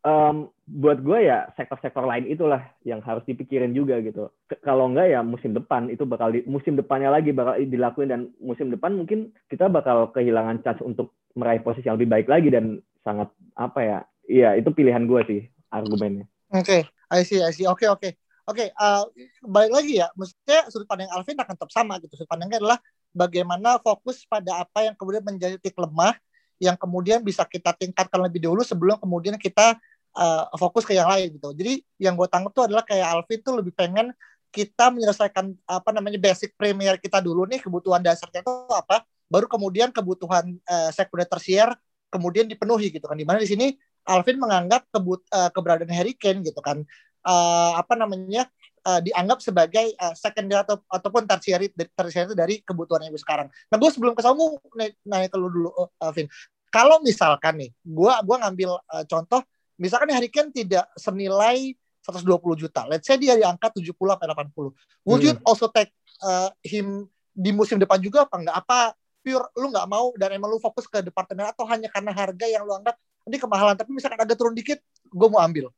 [SPEAKER 3] um, buat gue ya sektor-sektor lain itulah yang harus dipikirin juga gitu. Kalau enggak ya musim depan itu bakal di, musim depannya lagi bakal dilakuin dan musim depan mungkin kita bakal kehilangan chance untuk meraih posisi yang lebih baik lagi dan sangat apa ya? Iya itu pilihan gue sih argumennya.
[SPEAKER 1] Oke, okay. I see, I see. Oke, okay, oke. Okay. Oke, okay, uh, balik lagi ya. Maksudnya sudut pandang Alvin akan tetap sama gitu. Sudut pandangnya adalah bagaimana fokus pada apa yang kemudian menjadi titik lemah yang kemudian bisa kita tingkatkan lebih dulu sebelum kemudian kita uh, fokus ke yang lain gitu. Jadi yang gue tangkap tuh adalah kayak Alvin tuh lebih pengen kita menyelesaikan apa namanya basic premier kita dulu nih kebutuhan dasarnya itu apa, baru kemudian kebutuhan uh, sekunder tersier kemudian dipenuhi gitu kan. Di mana di sini Alvin menganggap kebut, uh, keberadaan Harry gitu kan uh, apa namanya uh, dianggap sebagai uh, secondary atau ataupun tersier tersier itu dari kebutuhan yang sekarang. Nah, gue sebelum ke kamu nanya ke lu dulu, uh, Alvin kalau misalkan nih, gua gua ngambil uh, contoh, misalkan Harry Kane tidak senilai 120 juta. Let's say dia di angka 70 atau 80. Would hmm. you also take uh, him di musim depan juga apa enggak? Apa pure lu nggak mau dan emang lu fokus ke departemen atau hanya karena harga yang lu anggap ini kemahalan tapi misalkan agak turun dikit gue mau ambil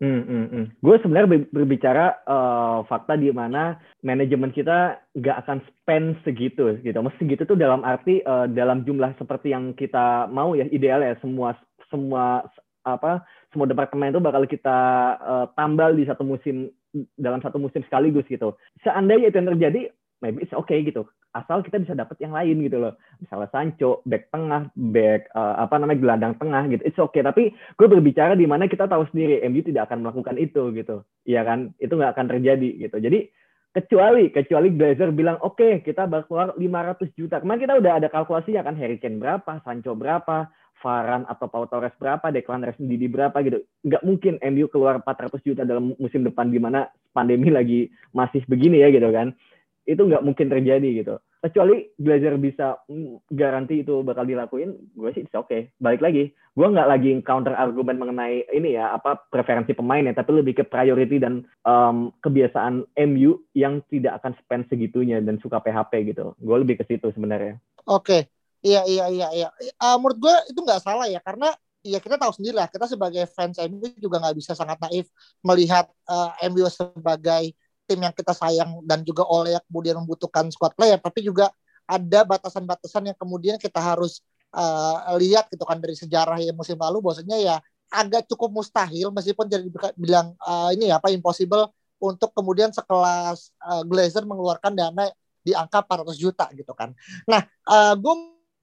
[SPEAKER 3] Hmm, hmm, hmm. Gue sebenarnya berbicara uh, fakta di mana manajemen kita nggak akan spend segitu gitu. Mesti segitu tuh dalam arti uh, dalam jumlah seperti yang kita mau ya ideal ya semua semua apa semua departemen itu bakal kita uh, tambal di satu musim dalam satu musim sekaligus gitu. Seandainya itu yang terjadi, maybe it's okay gitu asal kita bisa dapat yang lain gitu loh. Misalnya Sancho back tengah back uh, apa namanya gelandang tengah gitu. It's okay. Tapi gue berbicara di mana kita tahu sendiri MU tidak akan melakukan itu gitu. Iya kan? Itu nggak akan terjadi gitu. Jadi kecuali kecuali Glazer bilang oke okay, kita bakal keluar 500 juta. Kemarin kita udah ada kalkulasi ya kan Harry Kane berapa Sancho berapa Varan atau Pau Torres berapa, Declan Rice Didi berapa gitu. Nggak mungkin MU keluar 400 juta dalam musim depan di mana pandemi lagi masih begini ya gitu kan itu nggak mungkin terjadi gitu kecuali Glazer bisa mm, garansi itu bakal dilakuin gue sih oke okay. balik lagi gue nggak lagi counter argumen mengenai ini ya apa preferensi pemain ya tapi lebih ke priority dan um, kebiasaan MU yang tidak akan spend segitunya dan suka PHP gitu gue lebih ke situ sebenarnya
[SPEAKER 1] oke okay. iya iya iya iya uh, menurut gue itu nggak salah ya karena ya kita tahu sendiri lah kita sebagai fans MU juga nggak bisa sangat naif melihat uh, MU sebagai tim yang kita sayang dan juga oleh yang kemudian membutuhkan squad player tapi juga ada batasan-batasan yang kemudian kita harus uh, lihat gitu kan dari sejarah yang musim lalu bahwasanya ya agak cukup mustahil meskipun jadi bilang uh, ini apa impossible untuk kemudian sekelas uh, Glazer mengeluarkan dana di angka 400 juta gitu kan. Nah, uh, gue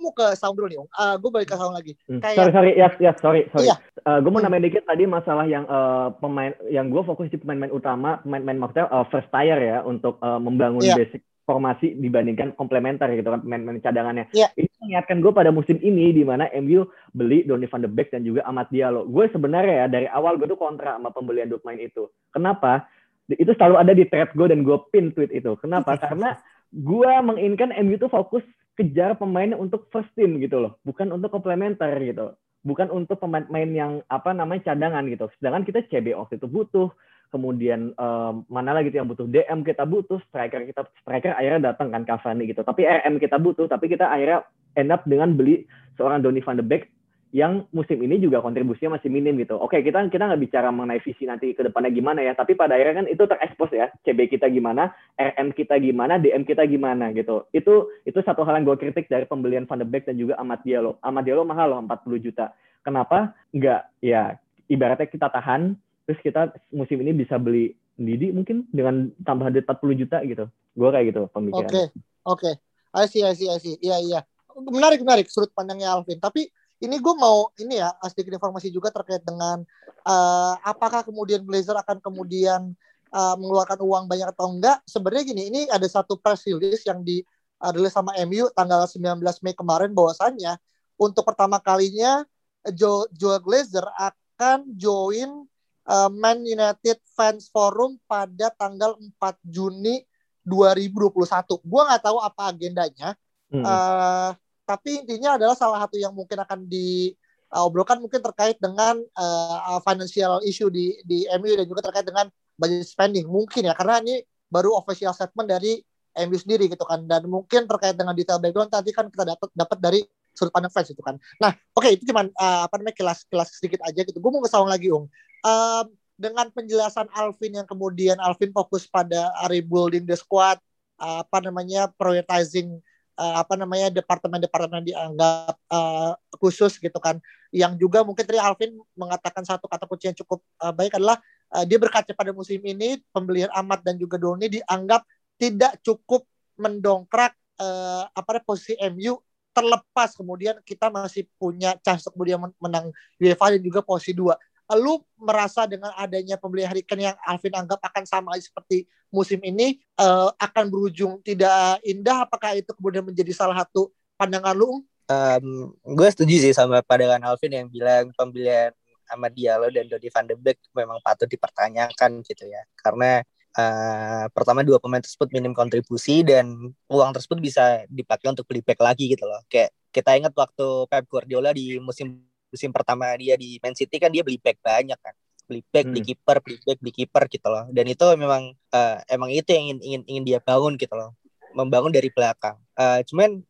[SPEAKER 1] mau ke Saung dulu nih, Uh, gue balik ke Saung lagi.
[SPEAKER 3] Hmm. Kayak... Sorry, sorry, yes, yes, sorry, sorry. Iya. Uh, gue mau hmm. nambahin dikit tadi masalah yang uh, pemain, yang gue fokus di pemain-pemain utama, pemain-pemain maksudnya uh, first tier ya untuk uh, membangun yeah. basic formasi dibandingkan komplementer gitu kan pemain-pemain cadangannya. Yeah. Ini mengingatkan gue pada musim ini di mana MU beli Donny van de Beek dan juga Amat Diallo. Gue sebenarnya ya dari awal gue tuh kontra sama pembelian dua pemain itu. Kenapa? Itu selalu ada di thread gue dan gue pin tweet itu. Kenapa? Karena gue menginginkan MU tuh fokus kejar pemain untuk first team gitu loh, bukan untuk komplementer gitu. Bukan untuk pemain-pemain yang apa namanya cadangan gitu. Sedangkan kita CB waktu itu butuh, kemudian um, mana lagi yang butuh DM kita butuh, striker kita striker akhirnya datang kan Cavani gitu. Tapi RM kita butuh, tapi kita akhirnya end up dengan beli seorang Donny van de Beek yang musim ini juga kontribusinya masih minim gitu. Oke, kita kita nggak bicara mengenai visi nanti ke depannya gimana ya, tapi pada akhirnya kan itu terekspos ya, CB kita gimana, RM kita gimana, DM kita gimana gitu. Itu itu satu hal yang gue kritik dari pembelian Van de Beek dan juga Amat Diallo. Amat Diallo mahal loh 40 juta. Kenapa? Nggak ya ibaratnya kita tahan, terus kita musim ini bisa beli Didi mungkin dengan tambahan duit 40 juta gitu. Gue kayak gitu pemikiran.
[SPEAKER 1] Oke, okay, oke. Okay. I see, I see, I see. Iya, iya. Menarik, menarik sudut pandangnya Alvin. Tapi ini gue mau ini ya sedikit informasi juga terkait dengan uh, apakah kemudian Blazer akan kemudian uh, mengeluarkan uang banyak atau enggak. Sebenarnya gini, ini ada satu press release yang di uh, sama MU tanggal 19 Mei kemarin bahwasannya untuk pertama kalinya Joe, Joe Glazer akan join uh, Man United Fans Forum pada tanggal 4 Juni 2021. Gue nggak tahu apa agendanya. Hmm. Uh, tapi intinya adalah salah satu yang mungkin akan diobrolkan mungkin terkait dengan uh, financial issue di di MU dan juga terkait dengan budget spending mungkin ya karena ini baru official statement dari MU sendiri gitu kan dan mungkin terkait dengan detail background tadi kan kita dapat dapat dari sudut pandang fans itu kan. Nah, oke okay, itu cuman uh, apa namanya kelas-kelas sedikit aja gitu. Gue mau ngesawang lagi, Ung. Uh, dengan penjelasan Alvin yang kemudian Alvin fokus pada rebuilding the squad, uh, apa namanya prioritizing uh, apa namanya departemen-departemen dianggap uh, khusus gitu kan. Yang juga mungkin tadi Alvin mengatakan satu kata kunci yang cukup uh, baik adalah uh, dia berkaca pada musim ini pembelian Amat dan juga Doni dianggap tidak cukup mendongkrak uh, apa posisi MU terlepas. Kemudian kita masih punya chance kemudian menang UEFA dan juga posisi dua lu merasa dengan adanya pembelian Kane yang Alvin anggap akan sama seperti musim ini uh, akan berujung tidak indah? Apakah itu kemudian menjadi salah satu pandangan lu?
[SPEAKER 2] Um, gue setuju sih sama pandangan Alvin yang bilang pembelian Ahmad Diallo dan Dodi van de Beek memang patut dipertanyakan gitu ya. Karena uh, pertama dua pemain tersebut minim kontribusi dan uang tersebut bisa dipakai untuk beli back lagi gitu loh. Kayak kita ingat waktu Pep Guardiola di musim musim pertama dia di Man City kan dia beli back banyak kan. Beli back hmm. beli kiper beli back beli kiper gitu loh. Dan itu memang uh, emang itu yang ingin ingin ingin dia bangun gitu loh. Membangun dari belakang. Uh, cuman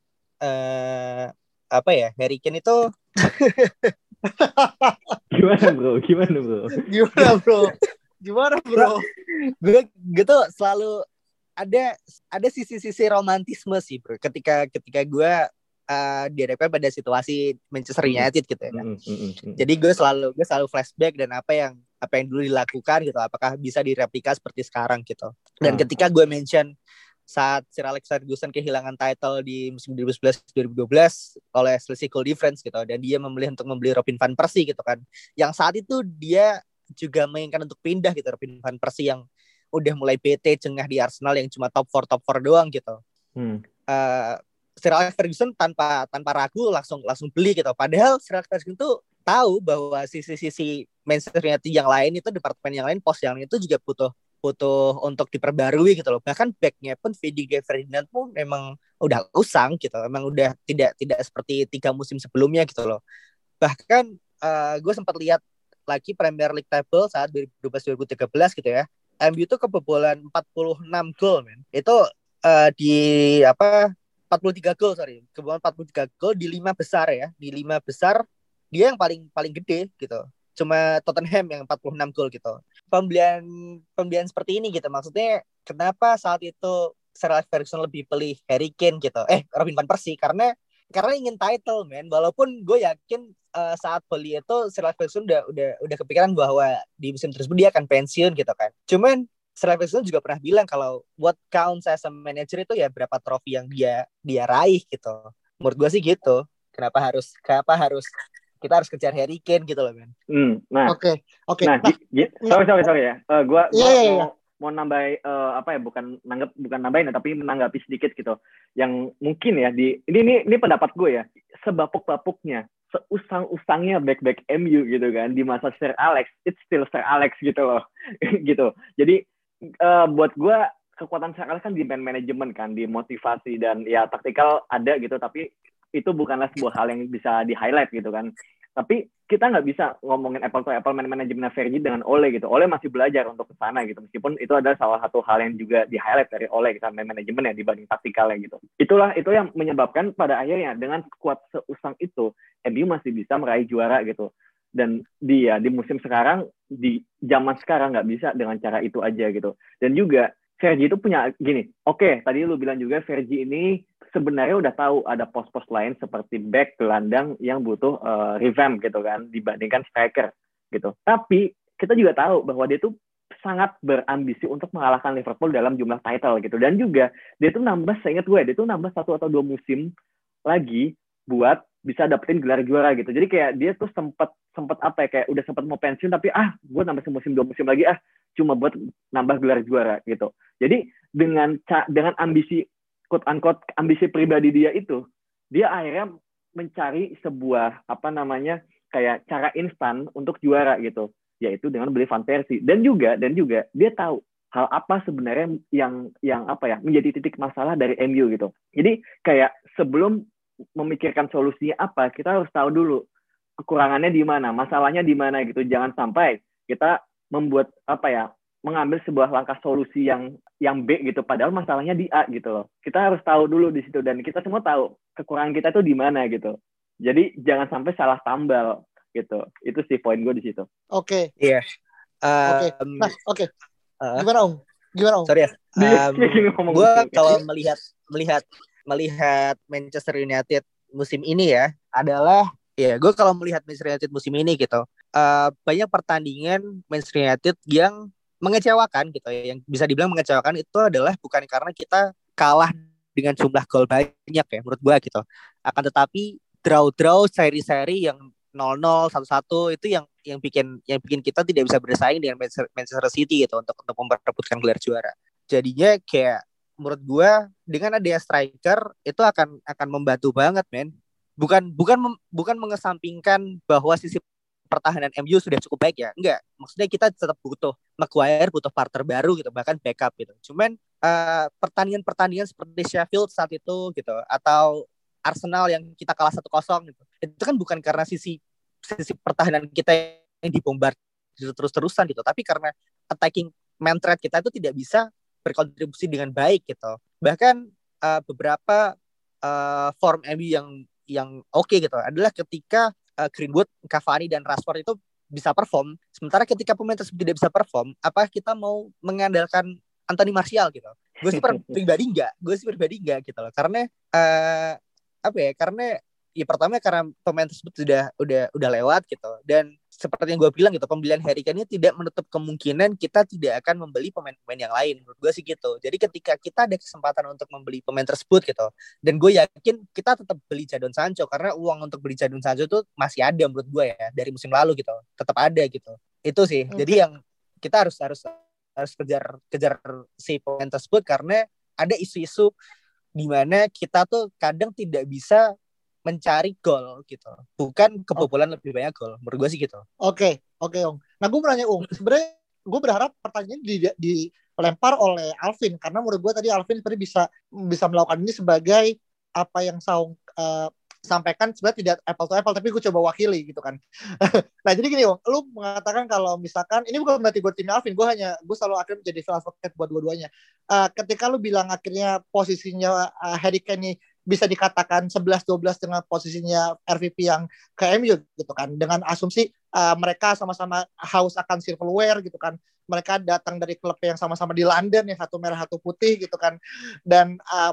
[SPEAKER 2] uh, apa ya Harry Kane itu (laughs)
[SPEAKER 3] gimana bro? Gimana bro?
[SPEAKER 1] Gimana bro? Gimana bro?
[SPEAKER 2] Gue gitu selalu ada ada sisi-sisi romantisme sih bro. Ketika ketika gue uh, dihadapkan pada situasi Manchester United gitu ya kan. Mm -hmm. Jadi gue selalu gue selalu flashback dan apa yang apa yang dulu dilakukan gitu apakah bisa direplika seperti sekarang gitu. Dan mm. ketika gue mention saat Sir Alex Ferguson kehilangan title di musim 2011-2012 oleh selisih goal difference gitu dan dia memilih untuk membeli Robin van Persie gitu kan yang saat itu dia juga menginginkan untuk pindah gitu Robin van Persie yang udah mulai BT cengah di Arsenal yang cuma top 4 top 4 doang gitu hmm. uh, Sir Alex Ferguson tanpa tanpa ragu langsung langsung beli gitu padahal Sir Alex Ferguson tuh tahu bahwa sisi-sisi Manchester United yang lain itu departemen yang lain pos yang lain itu juga butuh butuh untuk diperbarui gitu loh. Bahkan backnya pun Vidic Ferdinand pun memang udah usang gitu. Memang udah tidak tidak seperti tiga musim sebelumnya gitu loh. Bahkan uh, gue sempat lihat lagi Premier League table saat 2012-2013 gitu ya. MU itu kebobolan 46 gol men. Itu uh, di apa 43 gol sorry. Kebobolan 43 gol di lima besar ya. Di lima besar dia yang paling paling gede gitu cuma Tottenham yang 46 gol gitu. Pembelian pembelian seperti ini gitu maksudnya kenapa saat itu Sir Alex Ferguson lebih pilih Harry Kane gitu. Eh Robin van Persie karena karena ingin title man walaupun gue yakin uh, saat beli itu Sir Alex Ferguson udah udah udah kepikiran bahwa di musim tersebut dia akan pensiun gitu kan. Cuman Alex Ferguson juga pernah bilang kalau what counts as a manager itu ya berapa trofi yang dia dia raih gitu. Menurut gue sih gitu. Kenapa harus kenapa harus kita harus kejar Harry Kane gitu loh men.
[SPEAKER 3] Hmm, nah,
[SPEAKER 1] oke, okay, oke. Okay.
[SPEAKER 3] Nah, nah, sorry sorry sorry ya. Uh, gua, yeah, yeah, yeah. mau mau nambah uh, apa ya bukan nanggap bukan nambahin tapi menanggapi sedikit gitu. Yang mungkin ya di ini ini ini pendapat gue ya. Sebapuk-bapuknya, seusang-usangnya back-back MU gitu kan di masa Sir Alex, it's still Sir Alex gitu loh. (laughs) gitu. Jadi uh, buat gue kekuatan Alex kan di man manajemen kan, di motivasi dan ya taktikal ada gitu tapi itu bukanlah sebuah hal yang bisa di highlight gitu kan. Tapi kita nggak bisa ngomongin apple to apple man manajemen Fergie dengan Ole gitu. Ole masih belajar untuk ke sana gitu. Meskipun itu adalah salah satu hal yang juga di highlight dari Ole kita man manajemen ya dibanding taktikalnya gitu. Itulah itu yang menyebabkan pada akhirnya dengan kuat seusang itu MU masih bisa meraih juara gitu dan dia di musim sekarang di zaman sekarang nggak bisa dengan cara itu aja gitu dan juga Fergie itu punya gini, oke okay, tadi lu bilang juga Fergie ini sebenarnya udah tahu ada pos-pos lain seperti back, gelandang yang butuh uh, revamp gitu kan dibandingkan striker gitu. Tapi kita juga tahu bahwa dia tuh sangat berambisi untuk mengalahkan Liverpool dalam jumlah title gitu dan juga dia tuh nambah saya ingat gue dia tuh nambah satu atau dua musim lagi buat bisa dapetin gelar juara gitu jadi kayak dia tuh sempat sempat apa ya kayak udah sempat mau pensiun tapi ah gue nambah semusim dua musim lagi ah cuma buat nambah gelar juara gitu. Jadi dengan dengan ambisi quote unquote ambisi pribadi dia itu, dia akhirnya mencari sebuah apa namanya kayak cara instan untuk juara gitu, yaitu dengan beli Persie dan juga dan juga dia tahu hal apa sebenarnya yang yang apa ya menjadi titik masalah dari MU gitu. Jadi kayak sebelum memikirkan solusinya apa, kita harus tahu dulu kekurangannya di mana, masalahnya di mana gitu. Jangan sampai kita membuat apa ya mengambil sebuah langkah solusi yang yang B gitu padahal masalahnya di A gitu loh kita harus tahu dulu di situ dan kita semua tahu kekurangan kita tuh di mana gitu jadi jangan sampai salah tambal gitu itu sih poin gue di situ
[SPEAKER 1] oke okay.
[SPEAKER 2] iya yeah.
[SPEAKER 1] um, oke okay. nah oke okay. uh, gimana om gimana om
[SPEAKER 2] sorry ya um, gue kalau melihat melihat melihat Manchester United musim ini ya adalah ya gue kalau melihat Manchester United musim ini gitu uh, banyak pertandingan Manchester United yang mengecewakan gitu ya yang bisa dibilang mengecewakan itu adalah bukan karena kita kalah dengan jumlah gol banyak ya menurut gue gitu. Akan tetapi draw-draw seri-seri yang 0-0 1-1 itu yang yang bikin yang bikin kita tidak bisa bersaing dengan Manchester City gitu untuk untuk memperebutkan gelar juara. Jadinya kayak menurut gue dengan adanya striker itu akan akan membantu banget men bukan bukan bukan mengesampingkan bahwa sisi pertahanan MU sudah cukup baik ya. Enggak, maksudnya kita tetap butuh Maguire, butuh partner baru gitu, bahkan backup gitu. Cuman uh, pertandingan-pertandingan seperti Sheffield saat itu gitu atau Arsenal yang kita kalah satu kosong gitu. Itu kan bukan karena sisi sisi pertahanan kita yang dibombardir terus-terusan gitu, tapi karena attacking man threat kita itu tidak bisa berkontribusi dengan baik gitu. Bahkan uh, beberapa uh, form MU yang yang oke okay gitu adalah ketika uh, Greenwood, Cavani dan Rashford itu bisa perform. Sementara ketika pemain tersebut tidak bisa perform, apa kita mau mengandalkan Anthony Martial gitu? Gue sih (laughs) pribadi enggak, gue sih pribadi enggak gitu loh. Karena uh, apa ya? Karena ya pertama karena pemain tersebut sudah udah udah lewat gitu. Dan seperti yang gue bilang gitu pembelian Harry Kane ini tidak menutup kemungkinan kita tidak akan membeli pemain-pemain yang lain. Menurut gue sih gitu. Jadi ketika kita ada kesempatan untuk membeli pemain tersebut gitu dan gue yakin kita tetap beli Jadon Sancho karena uang untuk beli Jadon Sancho itu masih ada menurut gue ya dari musim lalu gitu. Tetap ada gitu. Itu sih. Okay. jadi yang kita harus harus harus kejar kejar si pemain tersebut karena ada isu-isu di mana kita tuh kadang tidak bisa mencari gol gitu. Bukan kebobolan oh. lebih banyak gol menurut gue sih gitu.
[SPEAKER 1] Oke okay, oke okay, Ong. Nah gue bertanya Ong. Sebenarnya gue berharap pertanyaan di, dilempar oleh Alvin karena menurut gue tadi Alvin tadi bisa bisa melakukan ini sebagai apa yang Saung uh, sampaikan sebenarnya tidak apple to apple tapi gue coba wakili gitu kan. (laughs) Nah jadi gini Ong. Lu mengatakan kalau misalkan ini bukan berarti gue tim Alvin gue hanya gue selalu akhirnya menjadi advocate buat dua-duanya. Uh, ketika lu bilang akhirnya posisinya uh, Harry Kane ini bisa dikatakan 11-12 dengan posisinya RVP yang ke MU gitu kan. Dengan asumsi uh, mereka sama-sama haus akan silverware gitu kan. Mereka datang dari klub yang sama-sama di London yang satu merah satu putih gitu kan. Dan uh,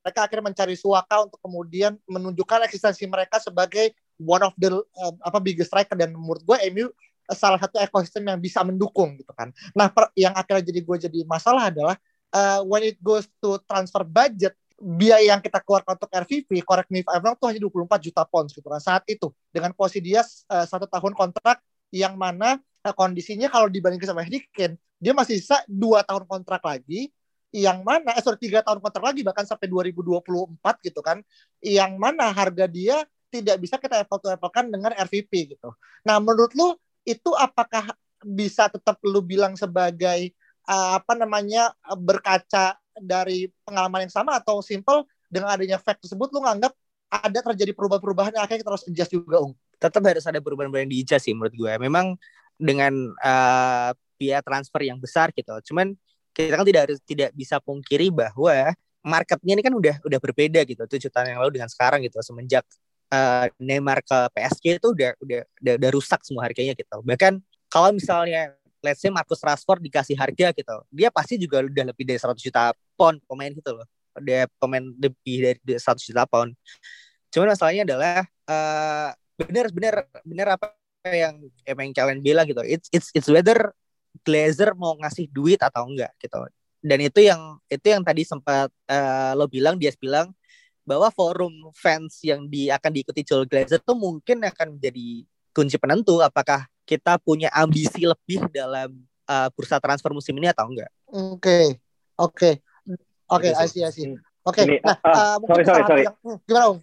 [SPEAKER 1] mereka akhirnya mencari suaka untuk kemudian menunjukkan eksistensi mereka sebagai one of the uh, apa biggest striker. Dan menurut gue MU salah satu ekosistem yang bisa mendukung gitu kan. Nah, per, yang akhirnya jadi gue jadi masalah adalah uh, when it goes to transfer budget biaya yang kita keluarkan untuk RVP, correct me if I'm wrong, itu hanya 24 juta pounds gitu kan saat itu dengan posisi dia uh, satu tahun kontrak yang mana uh, kondisinya kalau dibandingkan sama Harry Kane dia masih bisa dua tahun kontrak lagi yang mana eh sorry tiga tahun kontrak lagi bahkan sampai 2024 gitu kan yang mana harga dia tidak bisa kita apple to apple dengan RVP gitu. Nah menurut lu itu apakah bisa tetap lu bilang sebagai uh, apa namanya berkaca dari pengalaman yang sama atau simple dengan adanya fact tersebut lu nganggap ada terjadi perubahan-perubahan yang akhirnya kita harus adjust juga Ung?
[SPEAKER 2] Tetap harus ada perubahan-perubahan di sih menurut gue. Memang dengan uh, biaya transfer yang besar gitu. Cuman kita kan tidak harus tidak bisa pungkiri bahwa marketnya ini kan udah udah berbeda gitu tujuh tahun yang lalu dengan sekarang gitu semenjak uh, Neymar ke PSG itu udah udah udah, udah rusak semua harganya gitu. Bahkan kalau misalnya let's say Marcus Rashford dikasih harga gitu, dia pasti juga udah lebih dari 100 juta pound pemain gitu loh. Dia pemain lebih dari 100 juta pound. Cuman masalahnya adalah uh, bener bener bener apa yang emang kalian bilang gitu. It's it's it's whether Glazer mau ngasih duit atau enggak gitu. Dan itu yang itu yang tadi sempat uh, lo bilang dia bilang bahwa forum fans yang di akan diikuti Joel Glazer tuh mungkin akan menjadi kunci penentu apakah kita punya ambisi lebih dalam uh, bursa transfer musim ini atau enggak?
[SPEAKER 1] Oke, oke, oke, I see, I see. Oke, okay. nah,
[SPEAKER 3] uh, uh, sorry, sorry, sorry. Yang,
[SPEAKER 1] hmm, gimana, Om?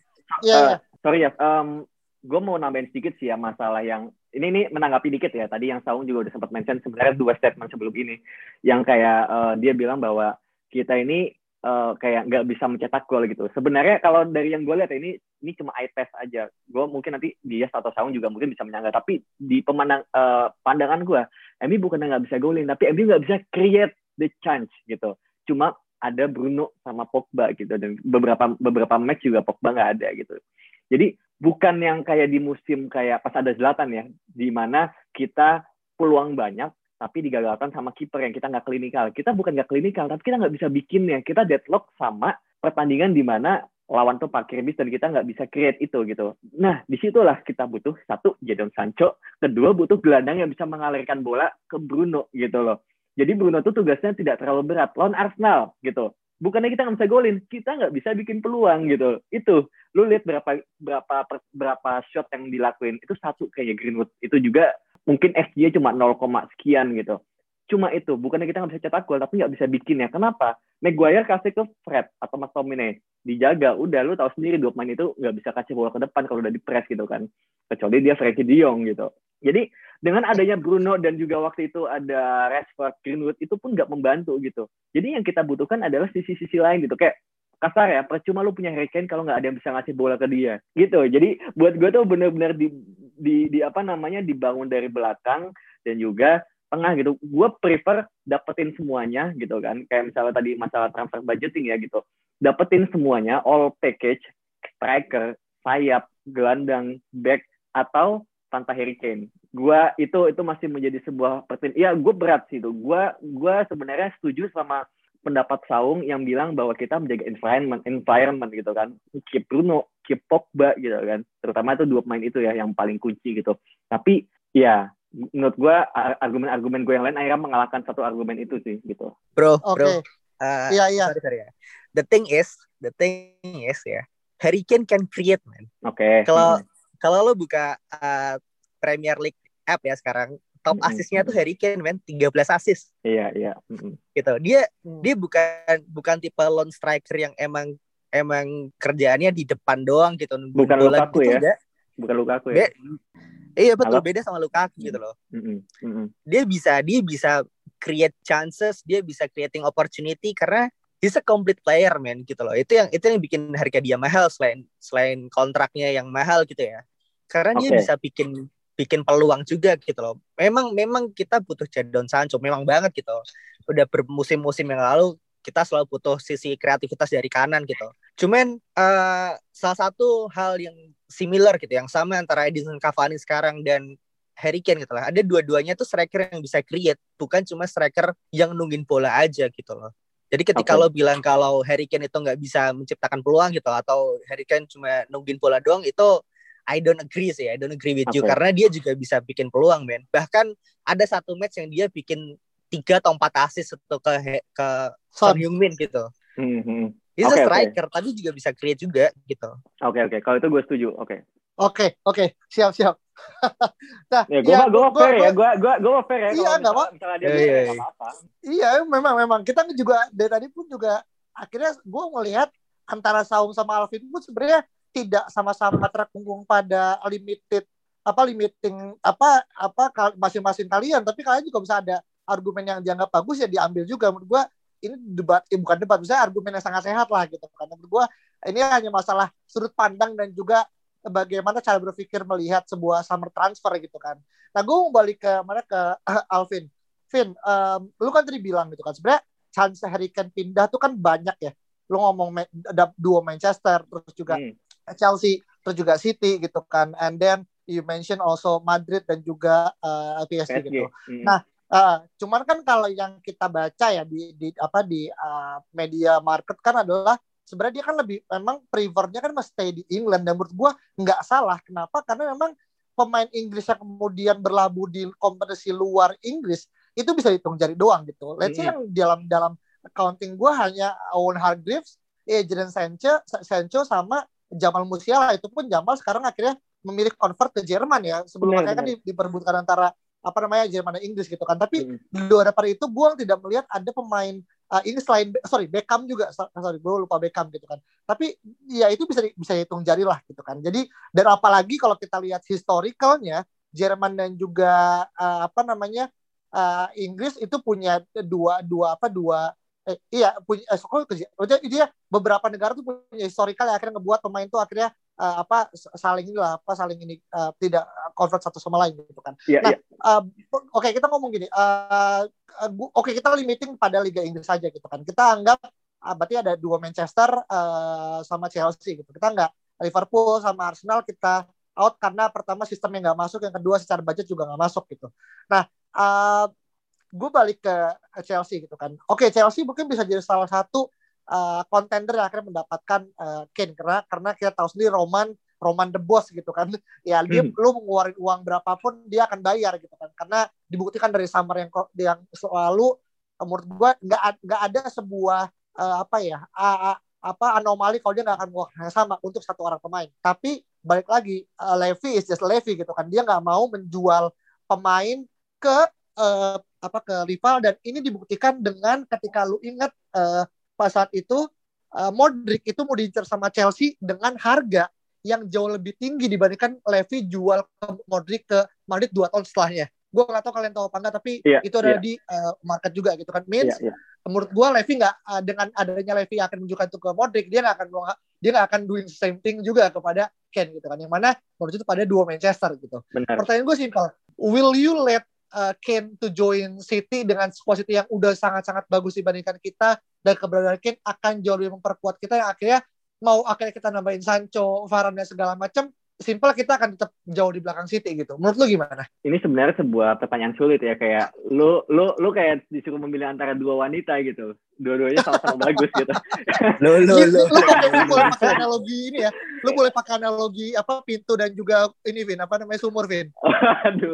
[SPEAKER 3] Iya, uh, yeah. Sorry ya, um, gue mau nambahin sedikit sih ya masalah yang ini ini menanggapi dikit ya. Tadi yang Saung juga udah sempat mention sebenarnya dua statement sebelum ini, yang kayak uh, dia bilang bahwa kita ini uh, kayak nggak bisa mencetak gol gitu. Sebenarnya kalau dari yang gue lihat ini ini cuma eye test aja. Gue mungkin nanti dia atau Saung juga mungkin bisa menyangka. Tapi di pemandang uh, pandangan gue, Emi bukan nggak bisa golin, tapi Emi nggak bisa create the chance gitu. Cuma ada Bruno sama Pogba gitu dan beberapa beberapa match juga Pogba nggak ada gitu. Jadi bukan yang kayak di musim kayak pas ada Zlatan ya, di mana kita peluang banyak tapi digagalkan sama kiper yang kita nggak klinikal. Kita bukan nggak klinikal, tapi kita nggak bisa bikinnya. Kita deadlock sama pertandingan di mana lawan tuh parkir bis dan kita nggak bisa create itu gitu. Nah, di situlah kita butuh satu Jadon Sancho, kedua butuh gelandang yang bisa mengalirkan bola ke Bruno gitu loh. Jadi Bruno tuh tugasnya tidak terlalu berat. Lawan Arsenal gitu. Bukannya kita nggak bisa golin, kita nggak bisa bikin peluang gitu. Itu, lu lihat berapa berapa berapa shot yang dilakuin itu satu kayak Greenwood. Itu juga mungkin SG cuma 0, sekian gitu. Cuma itu, bukannya kita nggak bisa cetak gol, tapi nggak bisa bikin ya. Kenapa? Maguire kasih ke Fred atau McTominay, dijaga. Udah, lu tahu sendiri dua pemain itu nggak bisa kasih bola ke depan kalau udah di press gitu kan. Kecuali dia Frankie De Jong gitu. Jadi dengan adanya Bruno dan juga waktu itu ada Rashford, Greenwood itu pun nggak membantu gitu. Jadi yang kita butuhkan adalah sisi-sisi lain gitu. Kayak kasar ya percuma lu punya Harry Kane kalau nggak ada yang bisa ngasih bola ke dia gitu jadi buat gue tuh bener-bener di, di di apa namanya dibangun dari belakang dan juga tengah gitu. Gue prefer dapetin semuanya gitu kan. Kayak misalnya tadi masalah transfer budgeting ya gitu. Dapetin semuanya all package striker sayap gelandang back atau tanpa Harry Kane gue itu itu masih menjadi sebuah pertim ya gue berat sih itu. Gue gue sebenarnya setuju sama pendapat Saung yang bilang bahwa kita menjaga environment environment gitu kan keep Bruno keep Pogba gitu kan terutama itu dua pemain itu ya yang paling kunci gitu tapi ya menurut gue argumen-argumen gue yang lain akhirnya mengalahkan satu argumen itu sih gitu
[SPEAKER 2] bro okay. bro uh, iya iya sorry, sorry ya. the thing is the thing is ya Harry Kane can create man
[SPEAKER 3] oke okay.
[SPEAKER 2] kalau hmm. kalau lo buka uh, Premier League app ya sekarang top mm-hmm. asisnya tuh Harry Kane men 13 asis.
[SPEAKER 3] Iya, iya. Mm-hmm.
[SPEAKER 2] Gitu. Dia mm. dia bukan bukan tipe lone striker yang emang emang kerjaannya di depan doang gitu.
[SPEAKER 3] Bukan Lukaku gitu, ya. Enggak. Bukan Lukaku ya. Be-
[SPEAKER 2] iya betul, Halo? beda sama Lukaku mm-hmm. gitu loh. Mm-hmm. Mm-hmm. Dia bisa dia bisa create chances, dia bisa creating opportunity karena he's a complete player man gitu loh. Itu yang itu yang bikin harga dia mahal selain selain kontraknya yang mahal gitu ya. Karena okay. dia bisa bikin bikin peluang juga gitu loh. Memang memang kita butuh Jadon Sancho, memang banget gitu. Udah bermusim-musim yang lalu kita selalu butuh sisi kreativitas dari kanan gitu. Cuman uh, salah satu hal yang similar gitu, yang sama antara Edison Cavani sekarang dan Harry Kane gitu lah. Ada dua-duanya tuh striker yang bisa create, bukan cuma striker yang nungguin bola aja gitu loh. Jadi ketika okay. lo bilang kalau Harry Kane itu nggak bisa menciptakan peluang gitu atau Harry Kane cuma nungguin bola doang itu I don't agree sih, I don't agree with okay. you karena dia juga bisa bikin peluang, men. Bahkan ada satu match yang dia bikin tiga atau empat assist atau ke ke Son Heung-min gitu. Mm-hmm. He's okay, a striker, okay. tapi juga bisa create juga gitu.
[SPEAKER 3] Oke okay, oke, okay. kalau itu gue setuju. Oke. Okay.
[SPEAKER 1] Oke okay, oke, okay. siap siap. (laughs)
[SPEAKER 3] nah, ya, gue ya, gue fair ya, gue gue gue fair ya.
[SPEAKER 1] Iya nggak apa.
[SPEAKER 3] Iya, iya, iya.
[SPEAKER 1] iya memang memang kita juga dari tadi pun juga akhirnya gue melihat antara Saung sama Alvin pun sebenarnya tidak sama-sama terkungkung pada limited apa limiting apa apa masing-masing kalian tapi kalian juga bisa ada argumen yang dianggap bagus ya diambil juga menurut gua ini debat eh, bukan debat misalnya argumen yang sangat sehat lah gitu karena menurut gua ini hanya masalah sudut pandang dan juga bagaimana cara berpikir melihat sebuah summer transfer gitu kan. Nah, gue mau balik ke mana ke (clears throat) Alvin. Vin, um, lu kan tadi bilang gitu kan sebenarnya chance Harry Kane pindah tuh kan banyak ya. Lu ngomong ada dua Manchester terus juga hmm. Chelsea terus juga City gitu kan and then you mention also Madrid dan juga uh, eh, PSG, PSG. gitu. Hmm. Nah, uh, cuman kan kalau yang kita baca ya di, di apa di uh, media market kan adalah sebenarnya dia kan lebih memang prefernya kan masih stay di England dan menurut gua nggak salah. Kenapa? Karena memang pemain Inggris yang kemudian berlabuh di kompetisi luar Inggris itu bisa hitung jari doang gitu. Let's say hmm. yang dalam dalam accounting gua hanya Owen Hargreaves, Adrian Sancho, Sancho sama Jamal Musiala itu pun Jamal sekarang akhirnya memilih convert ke Jerman ya. Sebelumnya kan diperbutkan antara apa namanya Jerman dan Inggris gitu kan. Tapi hmm. di luar daripada itu gue tidak melihat ada pemain uh, ini selain sorry Beckham juga sorry gue lupa Beckham gitu kan. Tapi ya itu bisa bisa hitung jari lah gitu kan. Jadi dan apalagi kalau kita lihat historicalnya Jerman dan juga uh, apa namanya uh, Inggris itu punya dua dua apa dua eh, iya punya eh, so, dia beberapa negara tuh punya historikal yang akhirnya ngebuat pemain tuh akhirnya uh, apa saling lah apa saling ini uh, tidak convert satu sama lain gitu kan. Yeah, nah, yeah. uh, oke okay, kita ngomong gini, uh, uh, oke okay, kita limiting pada Liga Inggris saja gitu kan. Kita anggap uh, berarti ada dua Manchester uh, sama Chelsea gitu. Kita nggak Liverpool sama Arsenal kita out karena pertama sistemnya nggak masuk, yang kedua secara budget juga nggak masuk gitu. Nah, uh, gue balik ke Chelsea gitu kan. Oke, Chelsea mungkin bisa jadi salah satu kontender uh, yang akhirnya mendapatkan uh, Kane karena karena kita tahu sendiri Roman Roman the Boss gitu kan. (laughs) Ya dia hmm. lu mengeluarkan uang berapapun dia akan bayar gitu kan. Karena dibuktikan dari summer yang yang selalu menurut gue nggak nggak ada sebuah uh, apa ya a, a, apa anomali kalau dia nggak akan mengeluarkan yang sama untuk satu orang pemain. Tapi balik lagi uh, Levy is just Levy gitu kan. Dia nggak mau menjual pemain ke uh, apa ke rival dan ini dibuktikan dengan ketika lu ingat uh, pas saat itu uh, Modric itu mau diincar sama Chelsea dengan harga yang jauh lebih tinggi dibandingkan Levy jual ke Modric ke Madrid dua tahun setelahnya. Gue gak tahu kalian tahu apa enggak tapi yeah, itu ada yeah. di uh, market juga gitu kan. Means yeah, yeah. menurut gue Levy nggak uh, dengan adanya Levy akan menunjukkan itu ke Modric dia nggak akan dia nggak akan doing same thing juga kepada Ken gitu kan. Yang mana menurut itu pada dua Manchester gitu. Benar. Pertanyaan gue simpel. Will you let uh, Kane to join City dengan squad City yang udah sangat-sangat bagus dibandingkan kita dan keberadaan Kane akan jauh lebih memperkuat kita yang akhirnya mau akhirnya kita nambahin Sancho, Varane segala macam simple kita akan tetap jauh di belakang City gitu. Menurut lu gimana?
[SPEAKER 3] Ini sebenarnya sebuah pertanyaan sulit ya kayak lu lu lu kayak disuruh memilih antara dua wanita gitu. Dua-duanya sama-sama (laughs) bagus gitu.
[SPEAKER 1] Lu lu lu. Lu boleh pakai analogi ini ya. Lu boleh pakai analogi apa pintu dan juga ini Vin apa namanya sumur Vin. (laughs)
[SPEAKER 3] Aduh.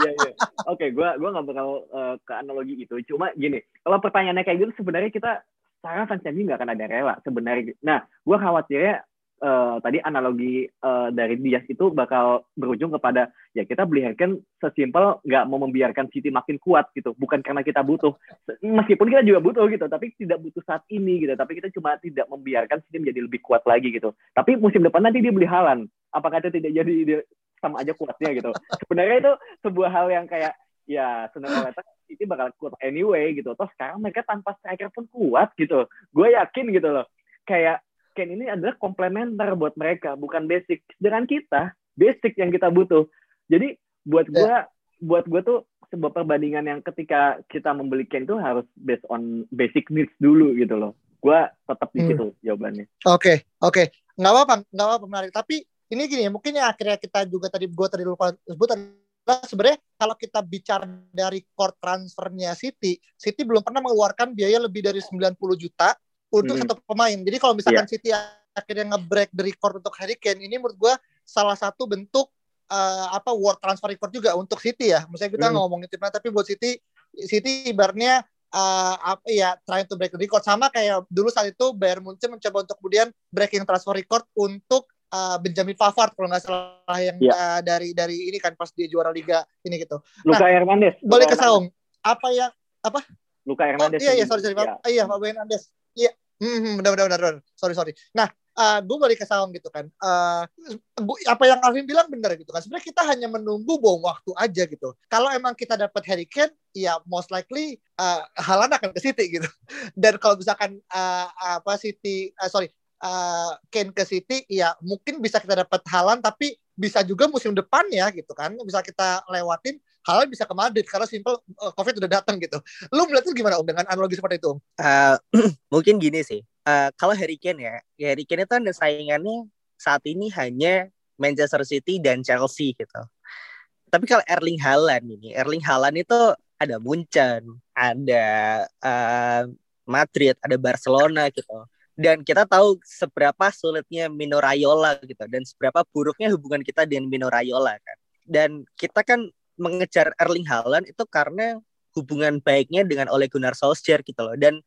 [SPEAKER 3] Iya iya. Oke, gua gua nggak bakal uh, ke analogi itu. Cuma gini, kalau pertanyaannya kayak gitu sebenarnya kita sekarang fans MU nggak akan ada rela sebenarnya. Nah, gue khawatirnya uh, tadi analogi uh, dari Dias itu bakal berujung kepada ya kita beli Harken sesimpel nggak mau membiarkan City makin kuat gitu. Bukan karena kita butuh meskipun kita juga butuh gitu tapi tidak butuh saat ini gitu. Tapi kita cuma tidak membiarkan City menjadi lebih kuat lagi gitu. Tapi musim depan nanti dia beli Halan. Apakah itu tidak jadi dia sama aja kuatnya gitu? Sebenarnya itu sebuah hal yang kayak ya sebenarnya City bakal kuat anyway gitu. Toh sekarang mereka tanpa striker pun kuat gitu. Gue yakin gitu loh. Kayak Ken ini adalah komplementer buat mereka, bukan basic. Dengan kita, basic yang kita butuh. Jadi buat gue, yeah. buat gue tuh sebuah perbandingan yang ketika kita membeli Ken itu harus based on basic needs dulu gitu loh. Gue tetap di hmm. situ hmm. jawabannya.
[SPEAKER 1] Oke, okay, oke, okay. nggak apa-apa, nggak apa-apa menarik. Tapi ini gini ya, mungkin ya akhirnya kita juga tadi gue tadi lupa sebut adalah sebenarnya kalau kita bicara dari core transfernya City, City belum pernah mengeluarkan biaya lebih dari 90 juta untuk hmm. satu pemain. Jadi kalau misalkan yeah. City akhirnya nge-break the record untuk Harry Kane ini menurut gue salah satu bentuk uh, apa world transfer record juga untuk City ya. Misalnya kita hmm. ngomongin timnas tapi buat City City ibaratnya uh, apa ya trying to break the record sama kayak dulu saat itu Bayern Munchen mencoba untuk kemudian breaking transfer record untuk uh, Benjamin Pavard kalau nggak salah yang yeah. Ya. uh, dari dari ini kan pas dia juara liga ini gitu.
[SPEAKER 3] Luka nah, Hernandez.
[SPEAKER 1] Boleh ke Saung. Apa yang apa?
[SPEAKER 3] Luka Hernandez.
[SPEAKER 1] Oh, iya iya sorry sorry. Ya. Iya Pak Hernandez. Iya Hmm, hmm, benar, benar, benar, benar. Sorry, sorry. Nah, uh, gue balik ke Saung gitu kan. Uh, apa yang Alvin bilang benar gitu kan. Sebenarnya kita hanya menunggu bom waktu aja gitu. Kalau emang kita dapat Harry Kane, ya most likely uh, Halan akan ke City gitu. (laughs) Dan kalau misalkan uh, apa City, uh, sorry, uh, Kane ke City, ya mungkin bisa kita dapat Halan, tapi bisa juga musim depan ya gitu kan. Bisa kita lewatin hal bisa ke Madrid karena simple uh, COVID udah datang gitu. Lu melihatnya gimana Om dengan analogi seperti itu?
[SPEAKER 2] Uh, (clears throat) mungkin gini sih. Uh, kalau Harry Kane ya, ya Harry Kane itu ada saingannya saat ini hanya Manchester City dan Chelsea gitu. Tapi kalau Erling Haaland ini, Erling Haaland itu ada Munchen, ada uh, Madrid, ada Barcelona gitu. Dan kita tahu seberapa sulitnya Mino Raiola gitu dan seberapa buruknya hubungan kita dengan Mino Raiola kan. Dan kita kan mengejar Erling Haaland itu karena hubungan baiknya dengan Ole Gunnar Solskjaer gitu loh. Dan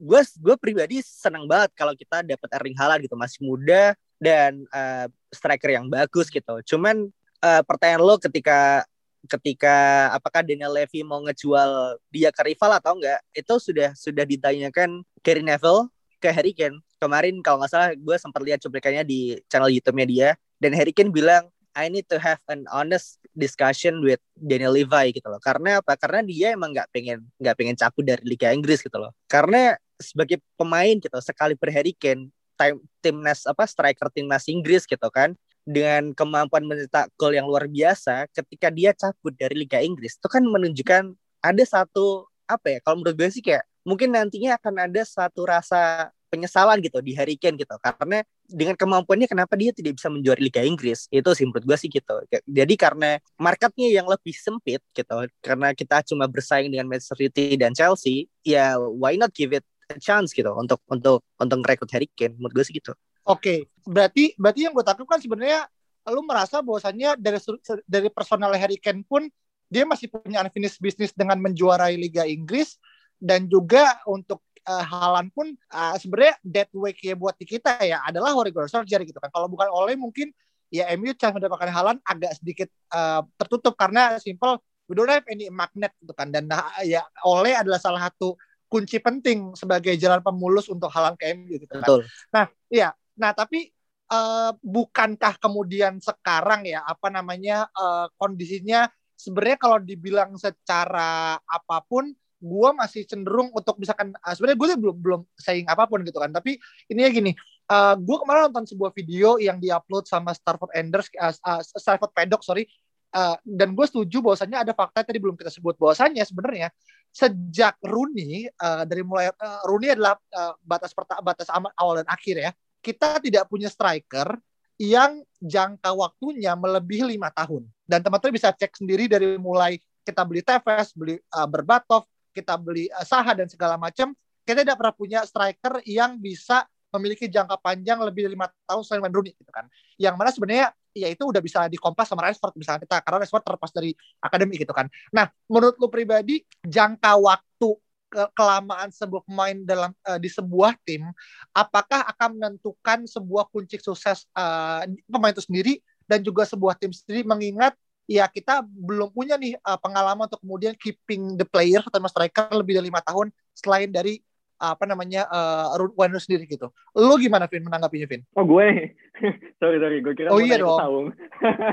[SPEAKER 2] gue uh, gue pribadi senang banget kalau kita dapat Erling Haaland gitu masih muda dan uh, striker yang bagus gitu. Cuman uh, pertanyaan lo ketika ketika apakah Daniel Levy mau ngejual dia ke rival atau enggak itu sudah sudah ditanyakan Gary Neville ke Harry Kane. Kemarin kalau nggak salah gue sempat lihat cuplikannya di channel YouTube-nya dia. Dan Harry Kane bilang I need to have an honest discussion with Daniel Levy gitu loh. Karena apa? Karena dia emang nggak pengen nggak pengen cabut dari Liga Inggris gitu loh. Karena sebagai pemain gitu sekali per Harry Kane time, timnas apa striker timnas Inggris gitu kan dengan kemampuan mencetak gol yang luar biasa ketika dia cabut dari Liga Inggris itu kan menunjukkan ada satu apa ya kalau menurut gue sih kayak mungkin nantinya akan ada satu rasa penyesalan gitu di Harry Kane gitu. Karena dengan kemampuannya kenapa dia tidak bisa menjuari Liga Inggris? Itu sih menurut gue sih gitu. Jadi karena marketnya yang lebih sempit gitu karena kita cuma bersaing dengan Manchester City dan Chelsea ya why not give it a chance gitu untuk untuk untuk merekrut Harry Kane? Menurut gue sih gitu.
[SPEAKER 1] Oke okay. berarti berarti yang gue tangkap kan sebenarnya lu merasa bahwasannya dari dari personal Harry Kane pun dia masih punya unfinished business dengan menjuarai Liga Inggris dan juga untuk uh, Halan pun uh, sebenarnya dead weight ya buat di kita ya adalah horizontal surgery gitu kan. Kalau bukan oleh mungkin ya MU chance mendapatkan Halan agak sedikit uh, tertutup karena simple we don't have any magnet gitu kan dan uh, ya oleh adalah salah satu kunci penting sebagai jalan pemulus untuk Halan ke MU gitu kan. Betul. Nah, iya. Nah, tapi uh, bukankah kemudian sekarang ya apa namanya uh, kondisinya sebenarnya kalau dibilang secara apa pun gue masih cenderung untuk misalkan uh, sebenarnya gue belum belum saying apa pun gitu kan. Tapi ini ya gini uh, gue kemarin nonton sebuah video yang diupload sama Starford Enders uh, uh, Starford Pedok sorry. Uh, dan gue setuju bahwasannya ada fakta tadi belum kita sebut. Bahwasannya sebenarnya sejak Rooney uh, dari mulai uh, Rooney adalah uh, batas batas awal dan akhir ya kita tidak punya striker yang jangka waktunya melebihi lima tahun. Dan teman-teman bisa cek sendiri dari mulai kita beli Tevez, beli uh, Berbatov, kita beli uh, Saha dan segala macam, kita tidak pernah punya striker yang bisa memiliki jangka panjang lebih dari lima tahun selain Wayne Rooney gitu kan. Yang mana sebenarnya ya itu udah bisa dikompas sama Rashford misalnya kita karena Rashford terlepas dari akademi gitu kan. Nah, menurut lu pribadi jangka waktu ke kelamaan sebuah pemain dalam uh, di sebuah tim apakah akan menentukan sebuah kunci sukses uh, pemain itu sendiri dan juga sebuah tim sendiri mengingat ya kita belum punya nih uh, pengalaman untuk kemudian keeping the player atau striker lebih dari lima tahun selain dari apa namanya uh, Wano sendiri gitu. Lu gimana Vin menanggapinya Vin?
[SPEAKER 3] Oh gue, (laughs) sorry sorry gue kira
[SPEAKER 1] oh iya dong. oh,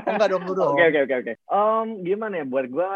[SPEAKER 1] enggak dong lu (laughs) dong.
[SPEAKER 3] Oke oke oke oke. Gimana ya buat gue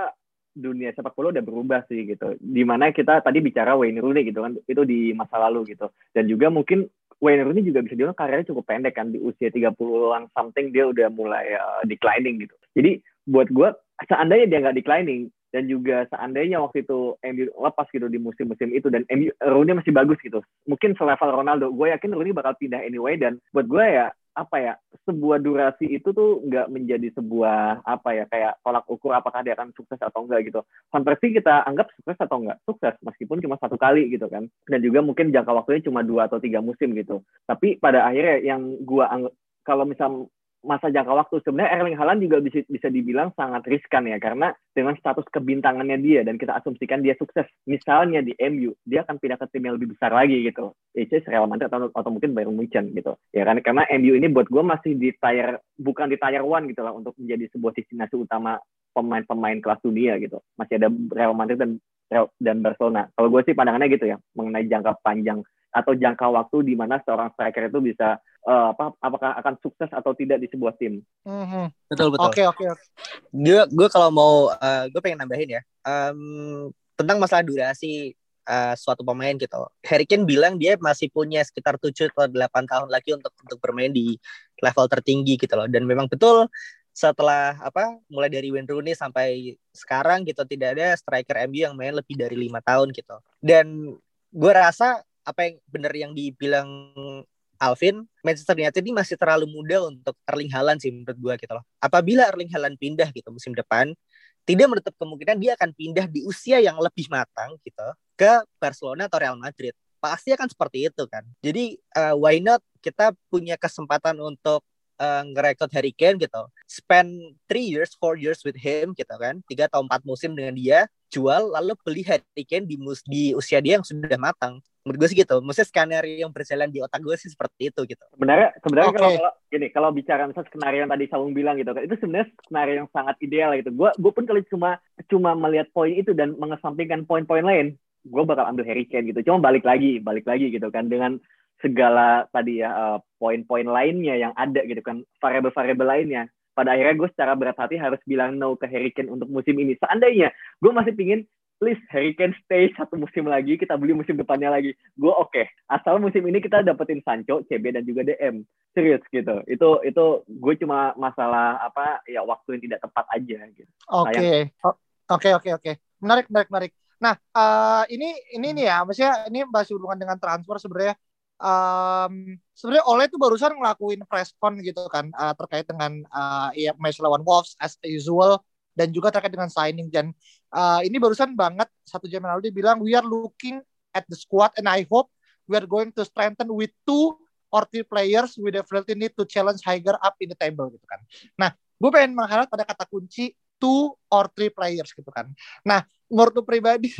[SPEAKER 3] dunia sepak bola udah berubah sih gitu. Di mana kita tadi bicara Wayne Rooney gitu kan, itu di masa lalu gitu. Dan juga mungkin Wayne Rooney juga bisa dibilang karirnya cukup pendek kan di usia 30-an something dia udah mulai uh, declining gitu. Jadi buat gue seandainya dia nggak declining dan juga seandainya waktu itu MU lepas gitu di musim-musim itu dan MU Rooney masih bagus gitu mungkin selevel Ronaldo gue yakin Rooney bakal pindah anyway dan buat gue ya apa ya sebuah durasi itu tuh nggak menjadi sebuah apa ya kayak tolak ukur apakah dia akan sukses atau enggak gitu. Van Persie kita anggap sukses atau enggak sukses meskipun cuma satu kali gitu kan. Dan juga mungkin jangka waktunya cuma dua atau tiga musim gitu. Tapi pada akhirnya yang gua anggap kalau misal masa jangka waktu. Sebenarnya Erling Haaland juga bisa bisa dibilang sangat riskan ya karena dengan status kebintangannya dia dan kita asumsikan dia sukses. Misalnya di MU dia akan pindah ke tim yang lebih besar lagi gitu. Yaitu Real Madrid atau, atau mungkin Bayern Munchen gitu. Ya kan? Karena MU ini buat gue masih di tier bukan di tier one gitu lah untuk menjadi sebuah destinasi utama pemain-pemain kelas dunia gitu. Masih ada Real Madrid dan dan Barcelona. Kalau gue sih pandangannya gitu ya mengenai jangka panjang atau jangka waktu di mana seorang striker itu bisa uh, apa apakah akan sukses atau tidak di sebuah tim.
[SPEAKER 1] Mm-hmm.
[SPEAKER 2] Betul betul.
[SPEAKER 1] Oke oke oke.
[SPEAKER 2] Gue gue kalau mau uh, gue pengen nambahin ya um, tentang masalah durasi uh, suatu pemain gitu. Harry Kane bilang dia masih punya sekitar 7 atau 8 tahun lagi untuk untuk bermain di level tertinggi gitu loh. Dan memang betul setelah apa mulai dari Wayne Rooney sampai sekarang gitu tidak ada striker MU yang main lebih dari lima tahun gitu. Dan gue rasa apa yang benar yang dibilang Alvin, Manchester United ini masih terlalu muda untuk Erling Haaland sih menurut gue gitu loh. Apabila Erling Haaland pindah gitu musim depan, tidak menutup kemungkinan dia akan pindah di usia yang lebih matang gitu ke Barcelona atau Real Madrid. Pasti akan seperti itu kan. Jadi uh, why not kita punya kesempatan untuk uh, ngerekrut Harry Kane gitu. Spend three years, four years with him gitu kan. Tiga atau empat musim dengan dia, jual lalu beli Harry Kane di, mus di usia dia yang sudah matang menurut gue sih gitu maksudnya skenario yang berjalan di otak gue sih seperti itu gitu
[SPEAKER 3] sebenarnya sebenarnya okay. kalau, kalau gini kalau bicara misalnya skenario yang tadi Saung bilang gitu kan itu sebenarnya skenario yang sangat ideal gitu gue gue pun kalau cuma cuma melihat poin itu dan mengesampingkan poin-poin lain gue bakal ambil Harry Kane gitu cuma balik lagi balik lagi gitu kan dengan segala tadi ya uh, poin-poin lainnya yang ada gitu kan variabel-variabel lainnya. Pada akhirnya gue secara berat hati harus bilang no ke Harry Kane untuk musim ini. Seandainya gue masih pingin please Harry Kane stay satu musim lagi kita beli musim depannya lagi. Gue oke okay. asal musim ini kita dapetin Sancho CB dan juga DM serius gitu. Itu itu gue cuma masalah apa ya waktu yang tidak tepat aja gitu.
[SPEAKER 1] Oke. Oke oke oke. Menarik menarik menarik. Nah uh, ini ini nih ya maksudnya ini masih hubungan dengan transfer sebenarnya um, sebenarnya Oleh itu barusan ngelakuin press con gitu kan uh, terkait dengan uh, ya match lawan Wolves as usual dan juga terkait dengan signing dan uh, ini barusan banget satu jam yang lalu dia bilang we are looking at the squad and I hope we are going to strengthen with two or three players we definitely need to challenge higher up in the table gitu kan. Nah, gue pengen mengharap pada kata kunci two or three players gitu kan. Nah, menurut pribadi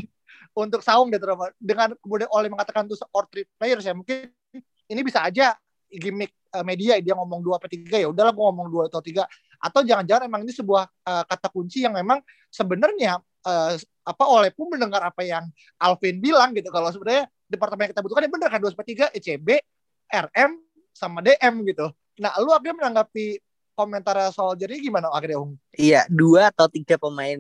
[SPEAKER 1] untuk Saung gitu dengan kemudian oleh mengatakan two or three players ya mungkin ini bisa aja gimmick uh, media dia ngomong dua atau tiga ya udahlah gue ngomong dua atau tiga. Atau jangan-jangan emang ini sebuah uh, kata kunci yang memang sebenarnya uh, apa oleh pun mendengar apa yang Alvin bilang gitu. Kalau sebenarnya departemen yang kita butuhkan ya benar kan dua tiga ECB RM sama DM gitu. Nah lu akhirnya menanggapi komentar soal jadi gimana? Akhirnya Ung?
[SPEAKER 2] Iya dua atau tiga pemain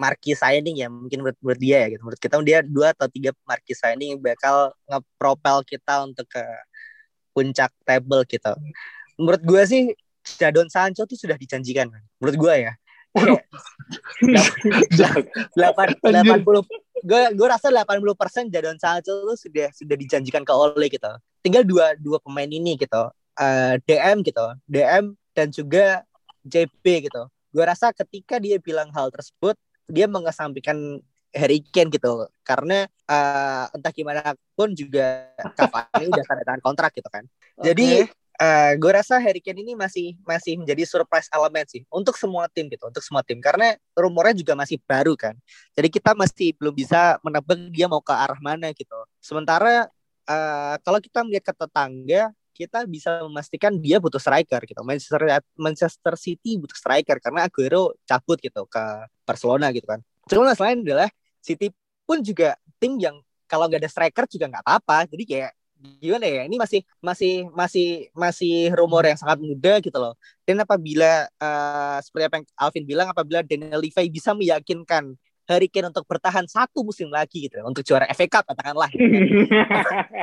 [SPEAKER 2] marquee signing ya mungkin menurut, menurut dia ya gitu menurut kita dia dua atau tiga marquee signing yang bakal ngepropel kita untuk ke puncak table gitu. Menurut gue sih Jadon Sancho tuh sudah dijanjikan menurut gue ya. Delapan delapan (laughs) puluh gue gue rasa 80 persen Jadon Sancho tuh sudah sudah dijanjikan ke Ole gitu. Tinggal dua dua pemain ini gitu. uh, DM gitu DM dan juga JP gitu gue rasa ketika dia bilang hal tersebut dia mengesampingkan Harry Kane gitu. Karena uh, entah gimana pun juga Cavani udah tanda tangan kontrak gitu kan. Okay. jadi uh, gue rasa Harry Kane ini masih masih menjadi surprise element sih. Untuk semua tim gitu untuk semua tim. Karena rumornya juga masih baru kan. Jadi kita masih belum bisa menebak dia mau ke arah mana gitu. Sementara uh, kalau kita melihat ke tetangga kita bisa memastikan dia butuh striker gitu. Manchester Manchester City butuh striker karena Aguero cabut gitu ke Barcelona gitu kan. Cuma masalahnya adalah City pun juga tim yang kalau nggak ada striker juga nggak apa-apa. Jadi kayak gimana ya? Ini masih masih masih masih rumor yang sangat muda gitu loh. Dan apabila uh, seperti apa yang Alvin bilang, apabila Daniel Levy bisa meyakinkan Harry Kane untuk bertahan satu musim lagi gitu untuk juara FA Cup katakanlah. Gitu.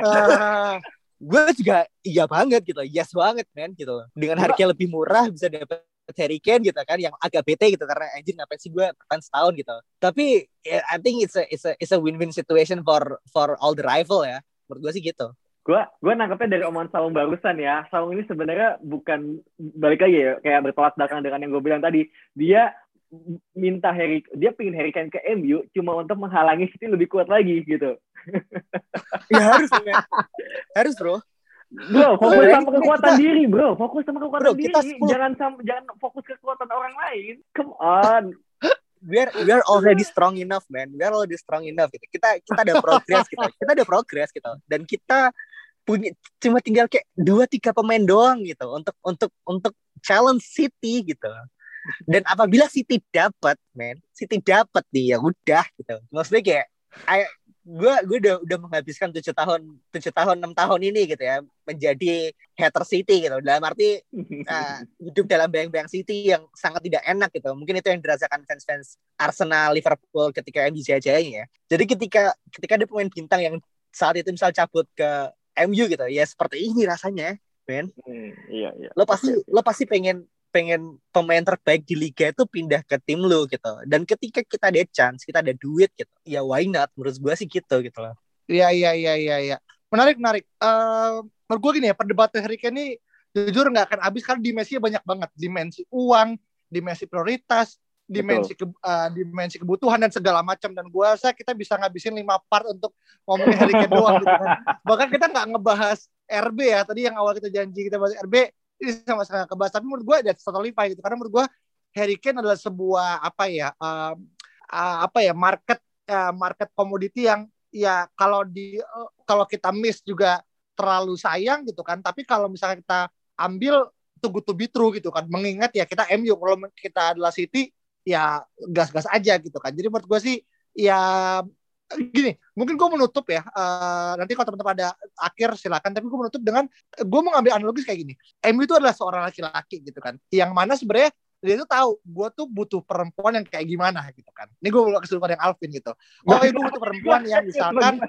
[SPEAKER 2] uh, (laughs) gue juga iya banget gitu yes banget men gitu dengan harga lebih murah bisa dapat Harry Kane gitu kan yang agak bete gitu karena anjir ngapain sih gue bertahan setahun gitu. Tapi yeah, I think it's a it's a it's a win-win situation for for all the rival ya. Menurut gue sih gitu.
[SPEAKER 3] Gue gue nangkepnya dari omongan Saung barusan ya. Saung ini sebenarnya bukan balik lagi ya kayak bertolak belakang dengan yang gue bilang tadi. Dia minta Harry dia pengen Harry Kane ke MU cuma untuk menghalangi City lebih kuat lagi gitu. (laughs)
[SPEAKER 2] ya harus ya. harus bro.
[SPEAKER 3] Bro, fokus sama kekuatan kita, diri, bro. Fokus sama kekuatan bro, diri. Kita jangan sama, jangan fokus ke kekuatan orang lain. Come on.
[SPEAKER 2] We are, we are already strong enough, man. We are already strong enough. Gitu. Kita kita ada progress gitu. Kita ada progress gitu. Dan kita punya cuma tinggal kayak dua tiga pemain doang gitu untuk untuk untuk challenge City gitu dan apabila City dapat men City dapat nih ya udah gitu. Maksudnya kayak gue gue udah udah menghabiskan tujuh tahun tujuh tahun enam tahun ini gitu ya menjadi hater City gitu. Dalam arti uh, (laughs) hidup dalam bayang-bayang City yang sangat tidak enak gitu. Mungkin itu yang dirasakan fans-fans Arsenal Liverpool ketika MU jaya-jayanya ya. Jadi ketika ketika ada pemain bintang yang saat itu misal cabut ke MU gitu ya seperti ini rasanya men.
[SPEAKER 3] Hmm, iya iya.
[SPEAKER 2] Lo pasti lo pasti pengen pengen pemain terbaik di liga itu pindah ke tim lu gitu. Dan ketika kita ada chance, kita ada duit gitu, ya why not? Menurut gue sih gitu gitu loh.
[SPEAKER 1] Iya iya iya iya. Ya. Menarik menarik. Uh, menurut gue gini ya perdebatan Harry Kane ini jujur nggak akan habis karena dimensinya banyak banget. Dimensi uang, dimensi prioritas, dimensi ke, uh, dimensi kebutuhan dan segala macam dan gue rasa kita bisa ngabisin lima part untuk ngomongin Harry Kane doang gitu kan. Bahkan kita nggak ngebahas RB ya tadi yang awal kita janji kita bahas RB ini sama sekali kebahas. Tapi menurut gue ada totally fine gitu. Karena menurut gue Harry Kane adalah sebuah apa ya uh, uh, apa ya market uh, market komoditi yang ya kalau di uh, kalau kita miss juga terlalu sayang gitu kan. Tapi kalau misalnya kita ambil good to be true gitu kan. Mengingat ya kita MU kalau kita adalah City ya gas-gas aja gitu kan. Jadi menurut gue sih ya gini, mungkin gue menutup ya. Uh, nanti kalau teman-teman ada akhir silakan. Tapi gue menutup dengan gue mau ngambil analogis kayak gini. MU itu adalah seorang laki-laki gitu kan, yang mana sebenarnya dia tuh tahu gue tuh butuh perempuan yang kayak gimana gitu kan. Ini gue bukan sudut pandang Alvin gitu. Oh, gue butuh perempuan yang misalkan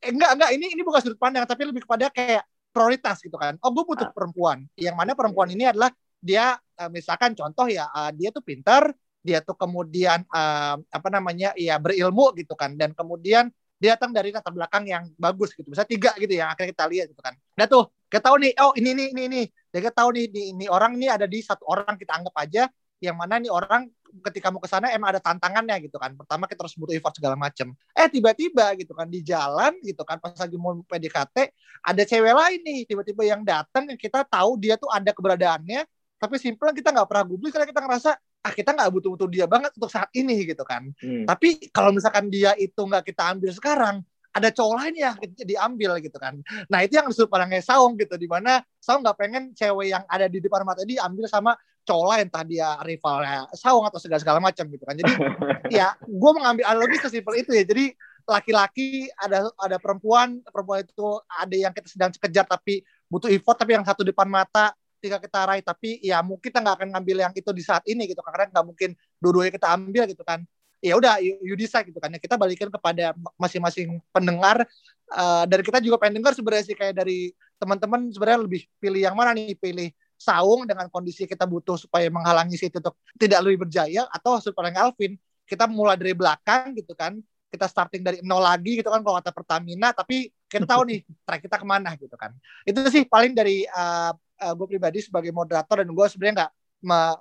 [SPEAKER 1] eh, enggak enggak ini ini bukan sudut pandang tapi lebih kepada kayak prioritas gitu kan. Oh, gue butuh perempuan. Yang mana perempuan ini adalah dia uh, misalkan contoh ya uh, dia tuh pintar, dia tuh kemudian uh, apa namanya ya berilmu gitu kan dan kemudian dia datang dari latar belakang yang bagus gitu bisa tiga gitu ya akhirnya kita lihat gitu kan nah tuh kita tahu nih oh ini ini ini ini kita tahu nih ini, orang ini ada di satu orang kita anggap aja yang mana nih orang ketika mau ke sana emang ada tantangannya gitu kan. Pertama kita harus butuh effort segala macam. Eh tiba-tiba gitu kan di jalan gitu kan pas lagi mau PDKT ada cewek lain nih tiba-tiba yang datang yang kita tahu dia tuh ada keberadaannya tapi simpel kita nggak pernah gubris karena kita ngerasa ah kita nggak butuh-butuh dia banget untuk saat ini gitu kan. Hmm. Tapi kalau misalkan dia itu nggak kita ambil sekarang, ada cowok lain yang diambil gitu kan. Nah itu yang disebut palangnya Saung gitu, di mana Saung nggak pengen cewek yang ada di depan mata dia ambil sama cowok lain, entah dia rivalnya Saung atau segala segala macam gitu kan. Jadi (laughs) ya gue mengambil analogi sesimpel itu ya. Jadi laki-laki ada ada perempuan, perempuan itu ada yang kita sedang kejar tapi butuh effort, tapi yang satu depan mata ketika kita raih tapi ya mungkin kita nggak akan ngambil yang itu di saat ini gitu karena nggak mungkin dua-duanya kita ambil gitu kan. Ya udah you, you decide gitu kan. Ya kita balikin kepada masing-masing pendengar. Uh, dan kita juga pengen dengar sebenarnya sih kayak dari teman-teman sebenarnya lebih pilih yang mana nih? Pilih saung dengan kondisi kita butuh supaya menghalangi situ untuk tidak lebih berjaya atau supaya Alvin kita mulai dari belakang gitu kan. Kita starting dari nol lagi gitu kan kalau kata Pertamina tapi kita tahu nih (laughs) track kita ke mana gitu kan. Itu sih paling dari uh, uh, gue pribadi sebagai moderator dan gue sebenarnya nggak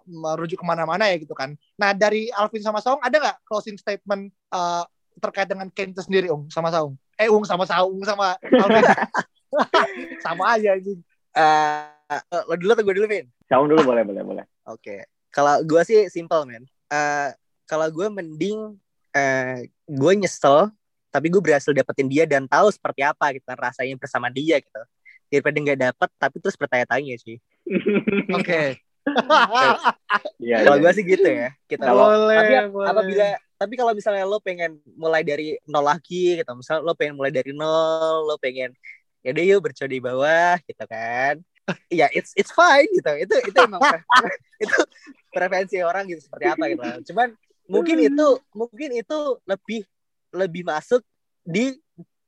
[SPEAKER 1] merujuk ke mana-mana ya gitu kan. Nah dari Alvin sama Saung ada nggak closing statement uh, terkait dengan Ken itu sendiri Ung? Sama Saung? Eh Ung sama Saung sama Alvin. (laughs) Sama aja ini
[SPEAKER 2] uh, lo dulu atau gue dulu Vin?
[SPEAKER 3] Saung dulu boleh boleh boleh.
[SPEAKER 2] Oke. Okay. kalau gue sih simple man uh, kalau gue mending uh, gue nyesel tapi gue berhasil dapetin dia dan tahu seperti apa gitu kan rasanya bersama dia gitu daripada nggak dapet tapi terus bertanya-tanya sih
[SPEAKER 1] oke okay. (laughs)
[SPEAKER 2] ya, kalau ya. gue sih gitu ya kita boleh, tapi boleh. apabila tapi kalau misalnya lo pengen mulai dari nol lagi gitu misal lo pengen mulai dari nol lo pengen ya deh yuk bercoba di bawah gitu kan ya it's it's fine gitu itu itu emang (laughs) itu preferensi orang gitu seperti apa gitu cuman mungkin itu mungkin itu lebih lebih masuk di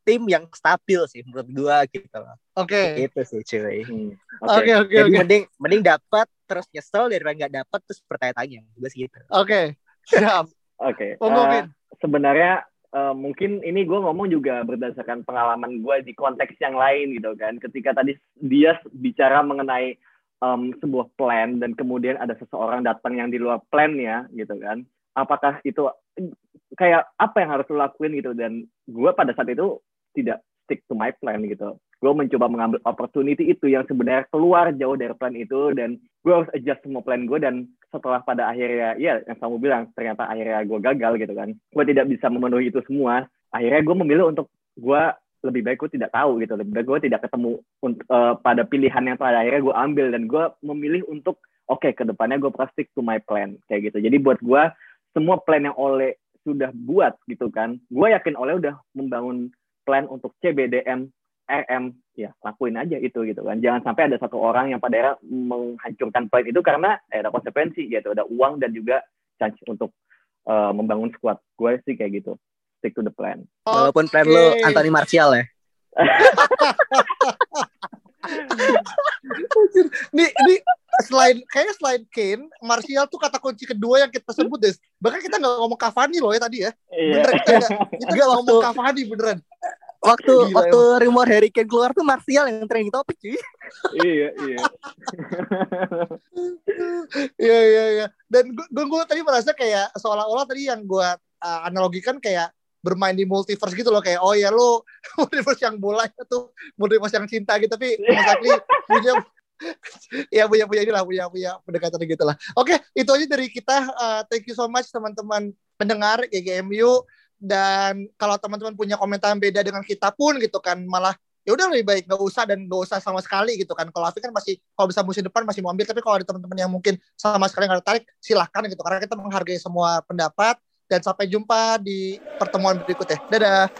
[SPEAKER 2] tim yang stabil sih menurut gua gitu loh.
[SPEAKER 1] Oke.
[SPEAKER 2] Okay. Itu sih cuy.
[SPEAKER 1] Hmm. Oke oke oke.
[SPEAKER 2] Mending mending dapat terus nyesel daripada nggak dapat terus bertanya-tanya. Gue sih gitu.
[SPEAKER 1] Oke. Okay. Siap.
[SPEAKER 3] oke. (laughs) Okay. Uh, sebenarnya uh, mungkin ini gue ngomong juga berdasarkan pengalaman gue di konteks yang lain gitu kan. Ketika tadi dia bicara mengenai um, sebuah plan dan kemudian ada seseorang datang yang di luar plan ya gitu kan. Apakah itu kayak apa yang harus lo lakuin gitu dan gue pada saat itu tidak stick to my plan gitu. Gue mencoba mengambil opportunity itu yang sebenarnya keluar jauh dari plan itu dan gue harus adjust semua plan gue dan setelah pada akhirnya ya yang kamu bilang ternyata akhirnya gue gagal gitu kan. Gue tidak bisa memenuhi itu semua. Akhirnya gue memilih untuk gue lebih baik gue tidak tahu gitu. Lebih baik gue tidak ketemu uh, pada pilihan yang pada akhirnya gue ambil dan gue memilih untuk oke okay, ke depannya gue pasti to my plan kayak gitu. Jadi buat gue semua plan yang oleh sudah buat gitu kan gue yakin oleh udah membangun plan untuk CBDM RM ya lakuin aja itu gitu kan jangan sampai ada satu orang yang pada era menghancurkan plan itu karena eh, ada konsekuensi gitu ada uang dan juga chance untuk uh, membangun squad gue sih kayak gitu stick to the plan
[SPEAKER 2] walaupun plan lo Anthony Martial ya
[SPEAKER 1] nih nih selain kayaknya selain Kane, Martial tuh kata kunci kedua yang kita sebut deh. Bahkan kita nggak ngomong Cavani loh ya tadi ya. Iya. Bener kita nggak (laughs) ngomong Cavani beneran.
[SPEAKER 2] Waktu Gila, waktu emang. rumor Harry Kane keluar tuh Martial yang trending topik cuy.
[SPEAKER 3] iya iya. (laughs)
[SPEAKER 1] Iya iya iya. Dan gue gue tadi merasa kayak seolah-olah tadi yang gue uh, analogikan kayak bermain di multiverse gitu loh kayak oh ya lo (laughs) multiverse yang bola itu multiverse yang cinta gitu tapi Mas punya (laughs) ya punya punya inilah punya punya pendekatan gitu lah. Oke, itu aja dari kita. Uh, thank you so much teman-teman pendengar GGMU dan kalau teman-teman punya komentar yang beda dengan kita pun gitu kan malah ya udah lebih baik nggak usah dan nggak usah sama sekali gitu kan. Kalau Afi kan masih kalau bisa musim depan masih mau ambil tapi kalau ada teman-teman yang mungkin sama sekali nggak tertarik silahkan gitu karena kita menghargai semua pendapat dan sampai jumpa di pertemuan berikutnya. Dadah.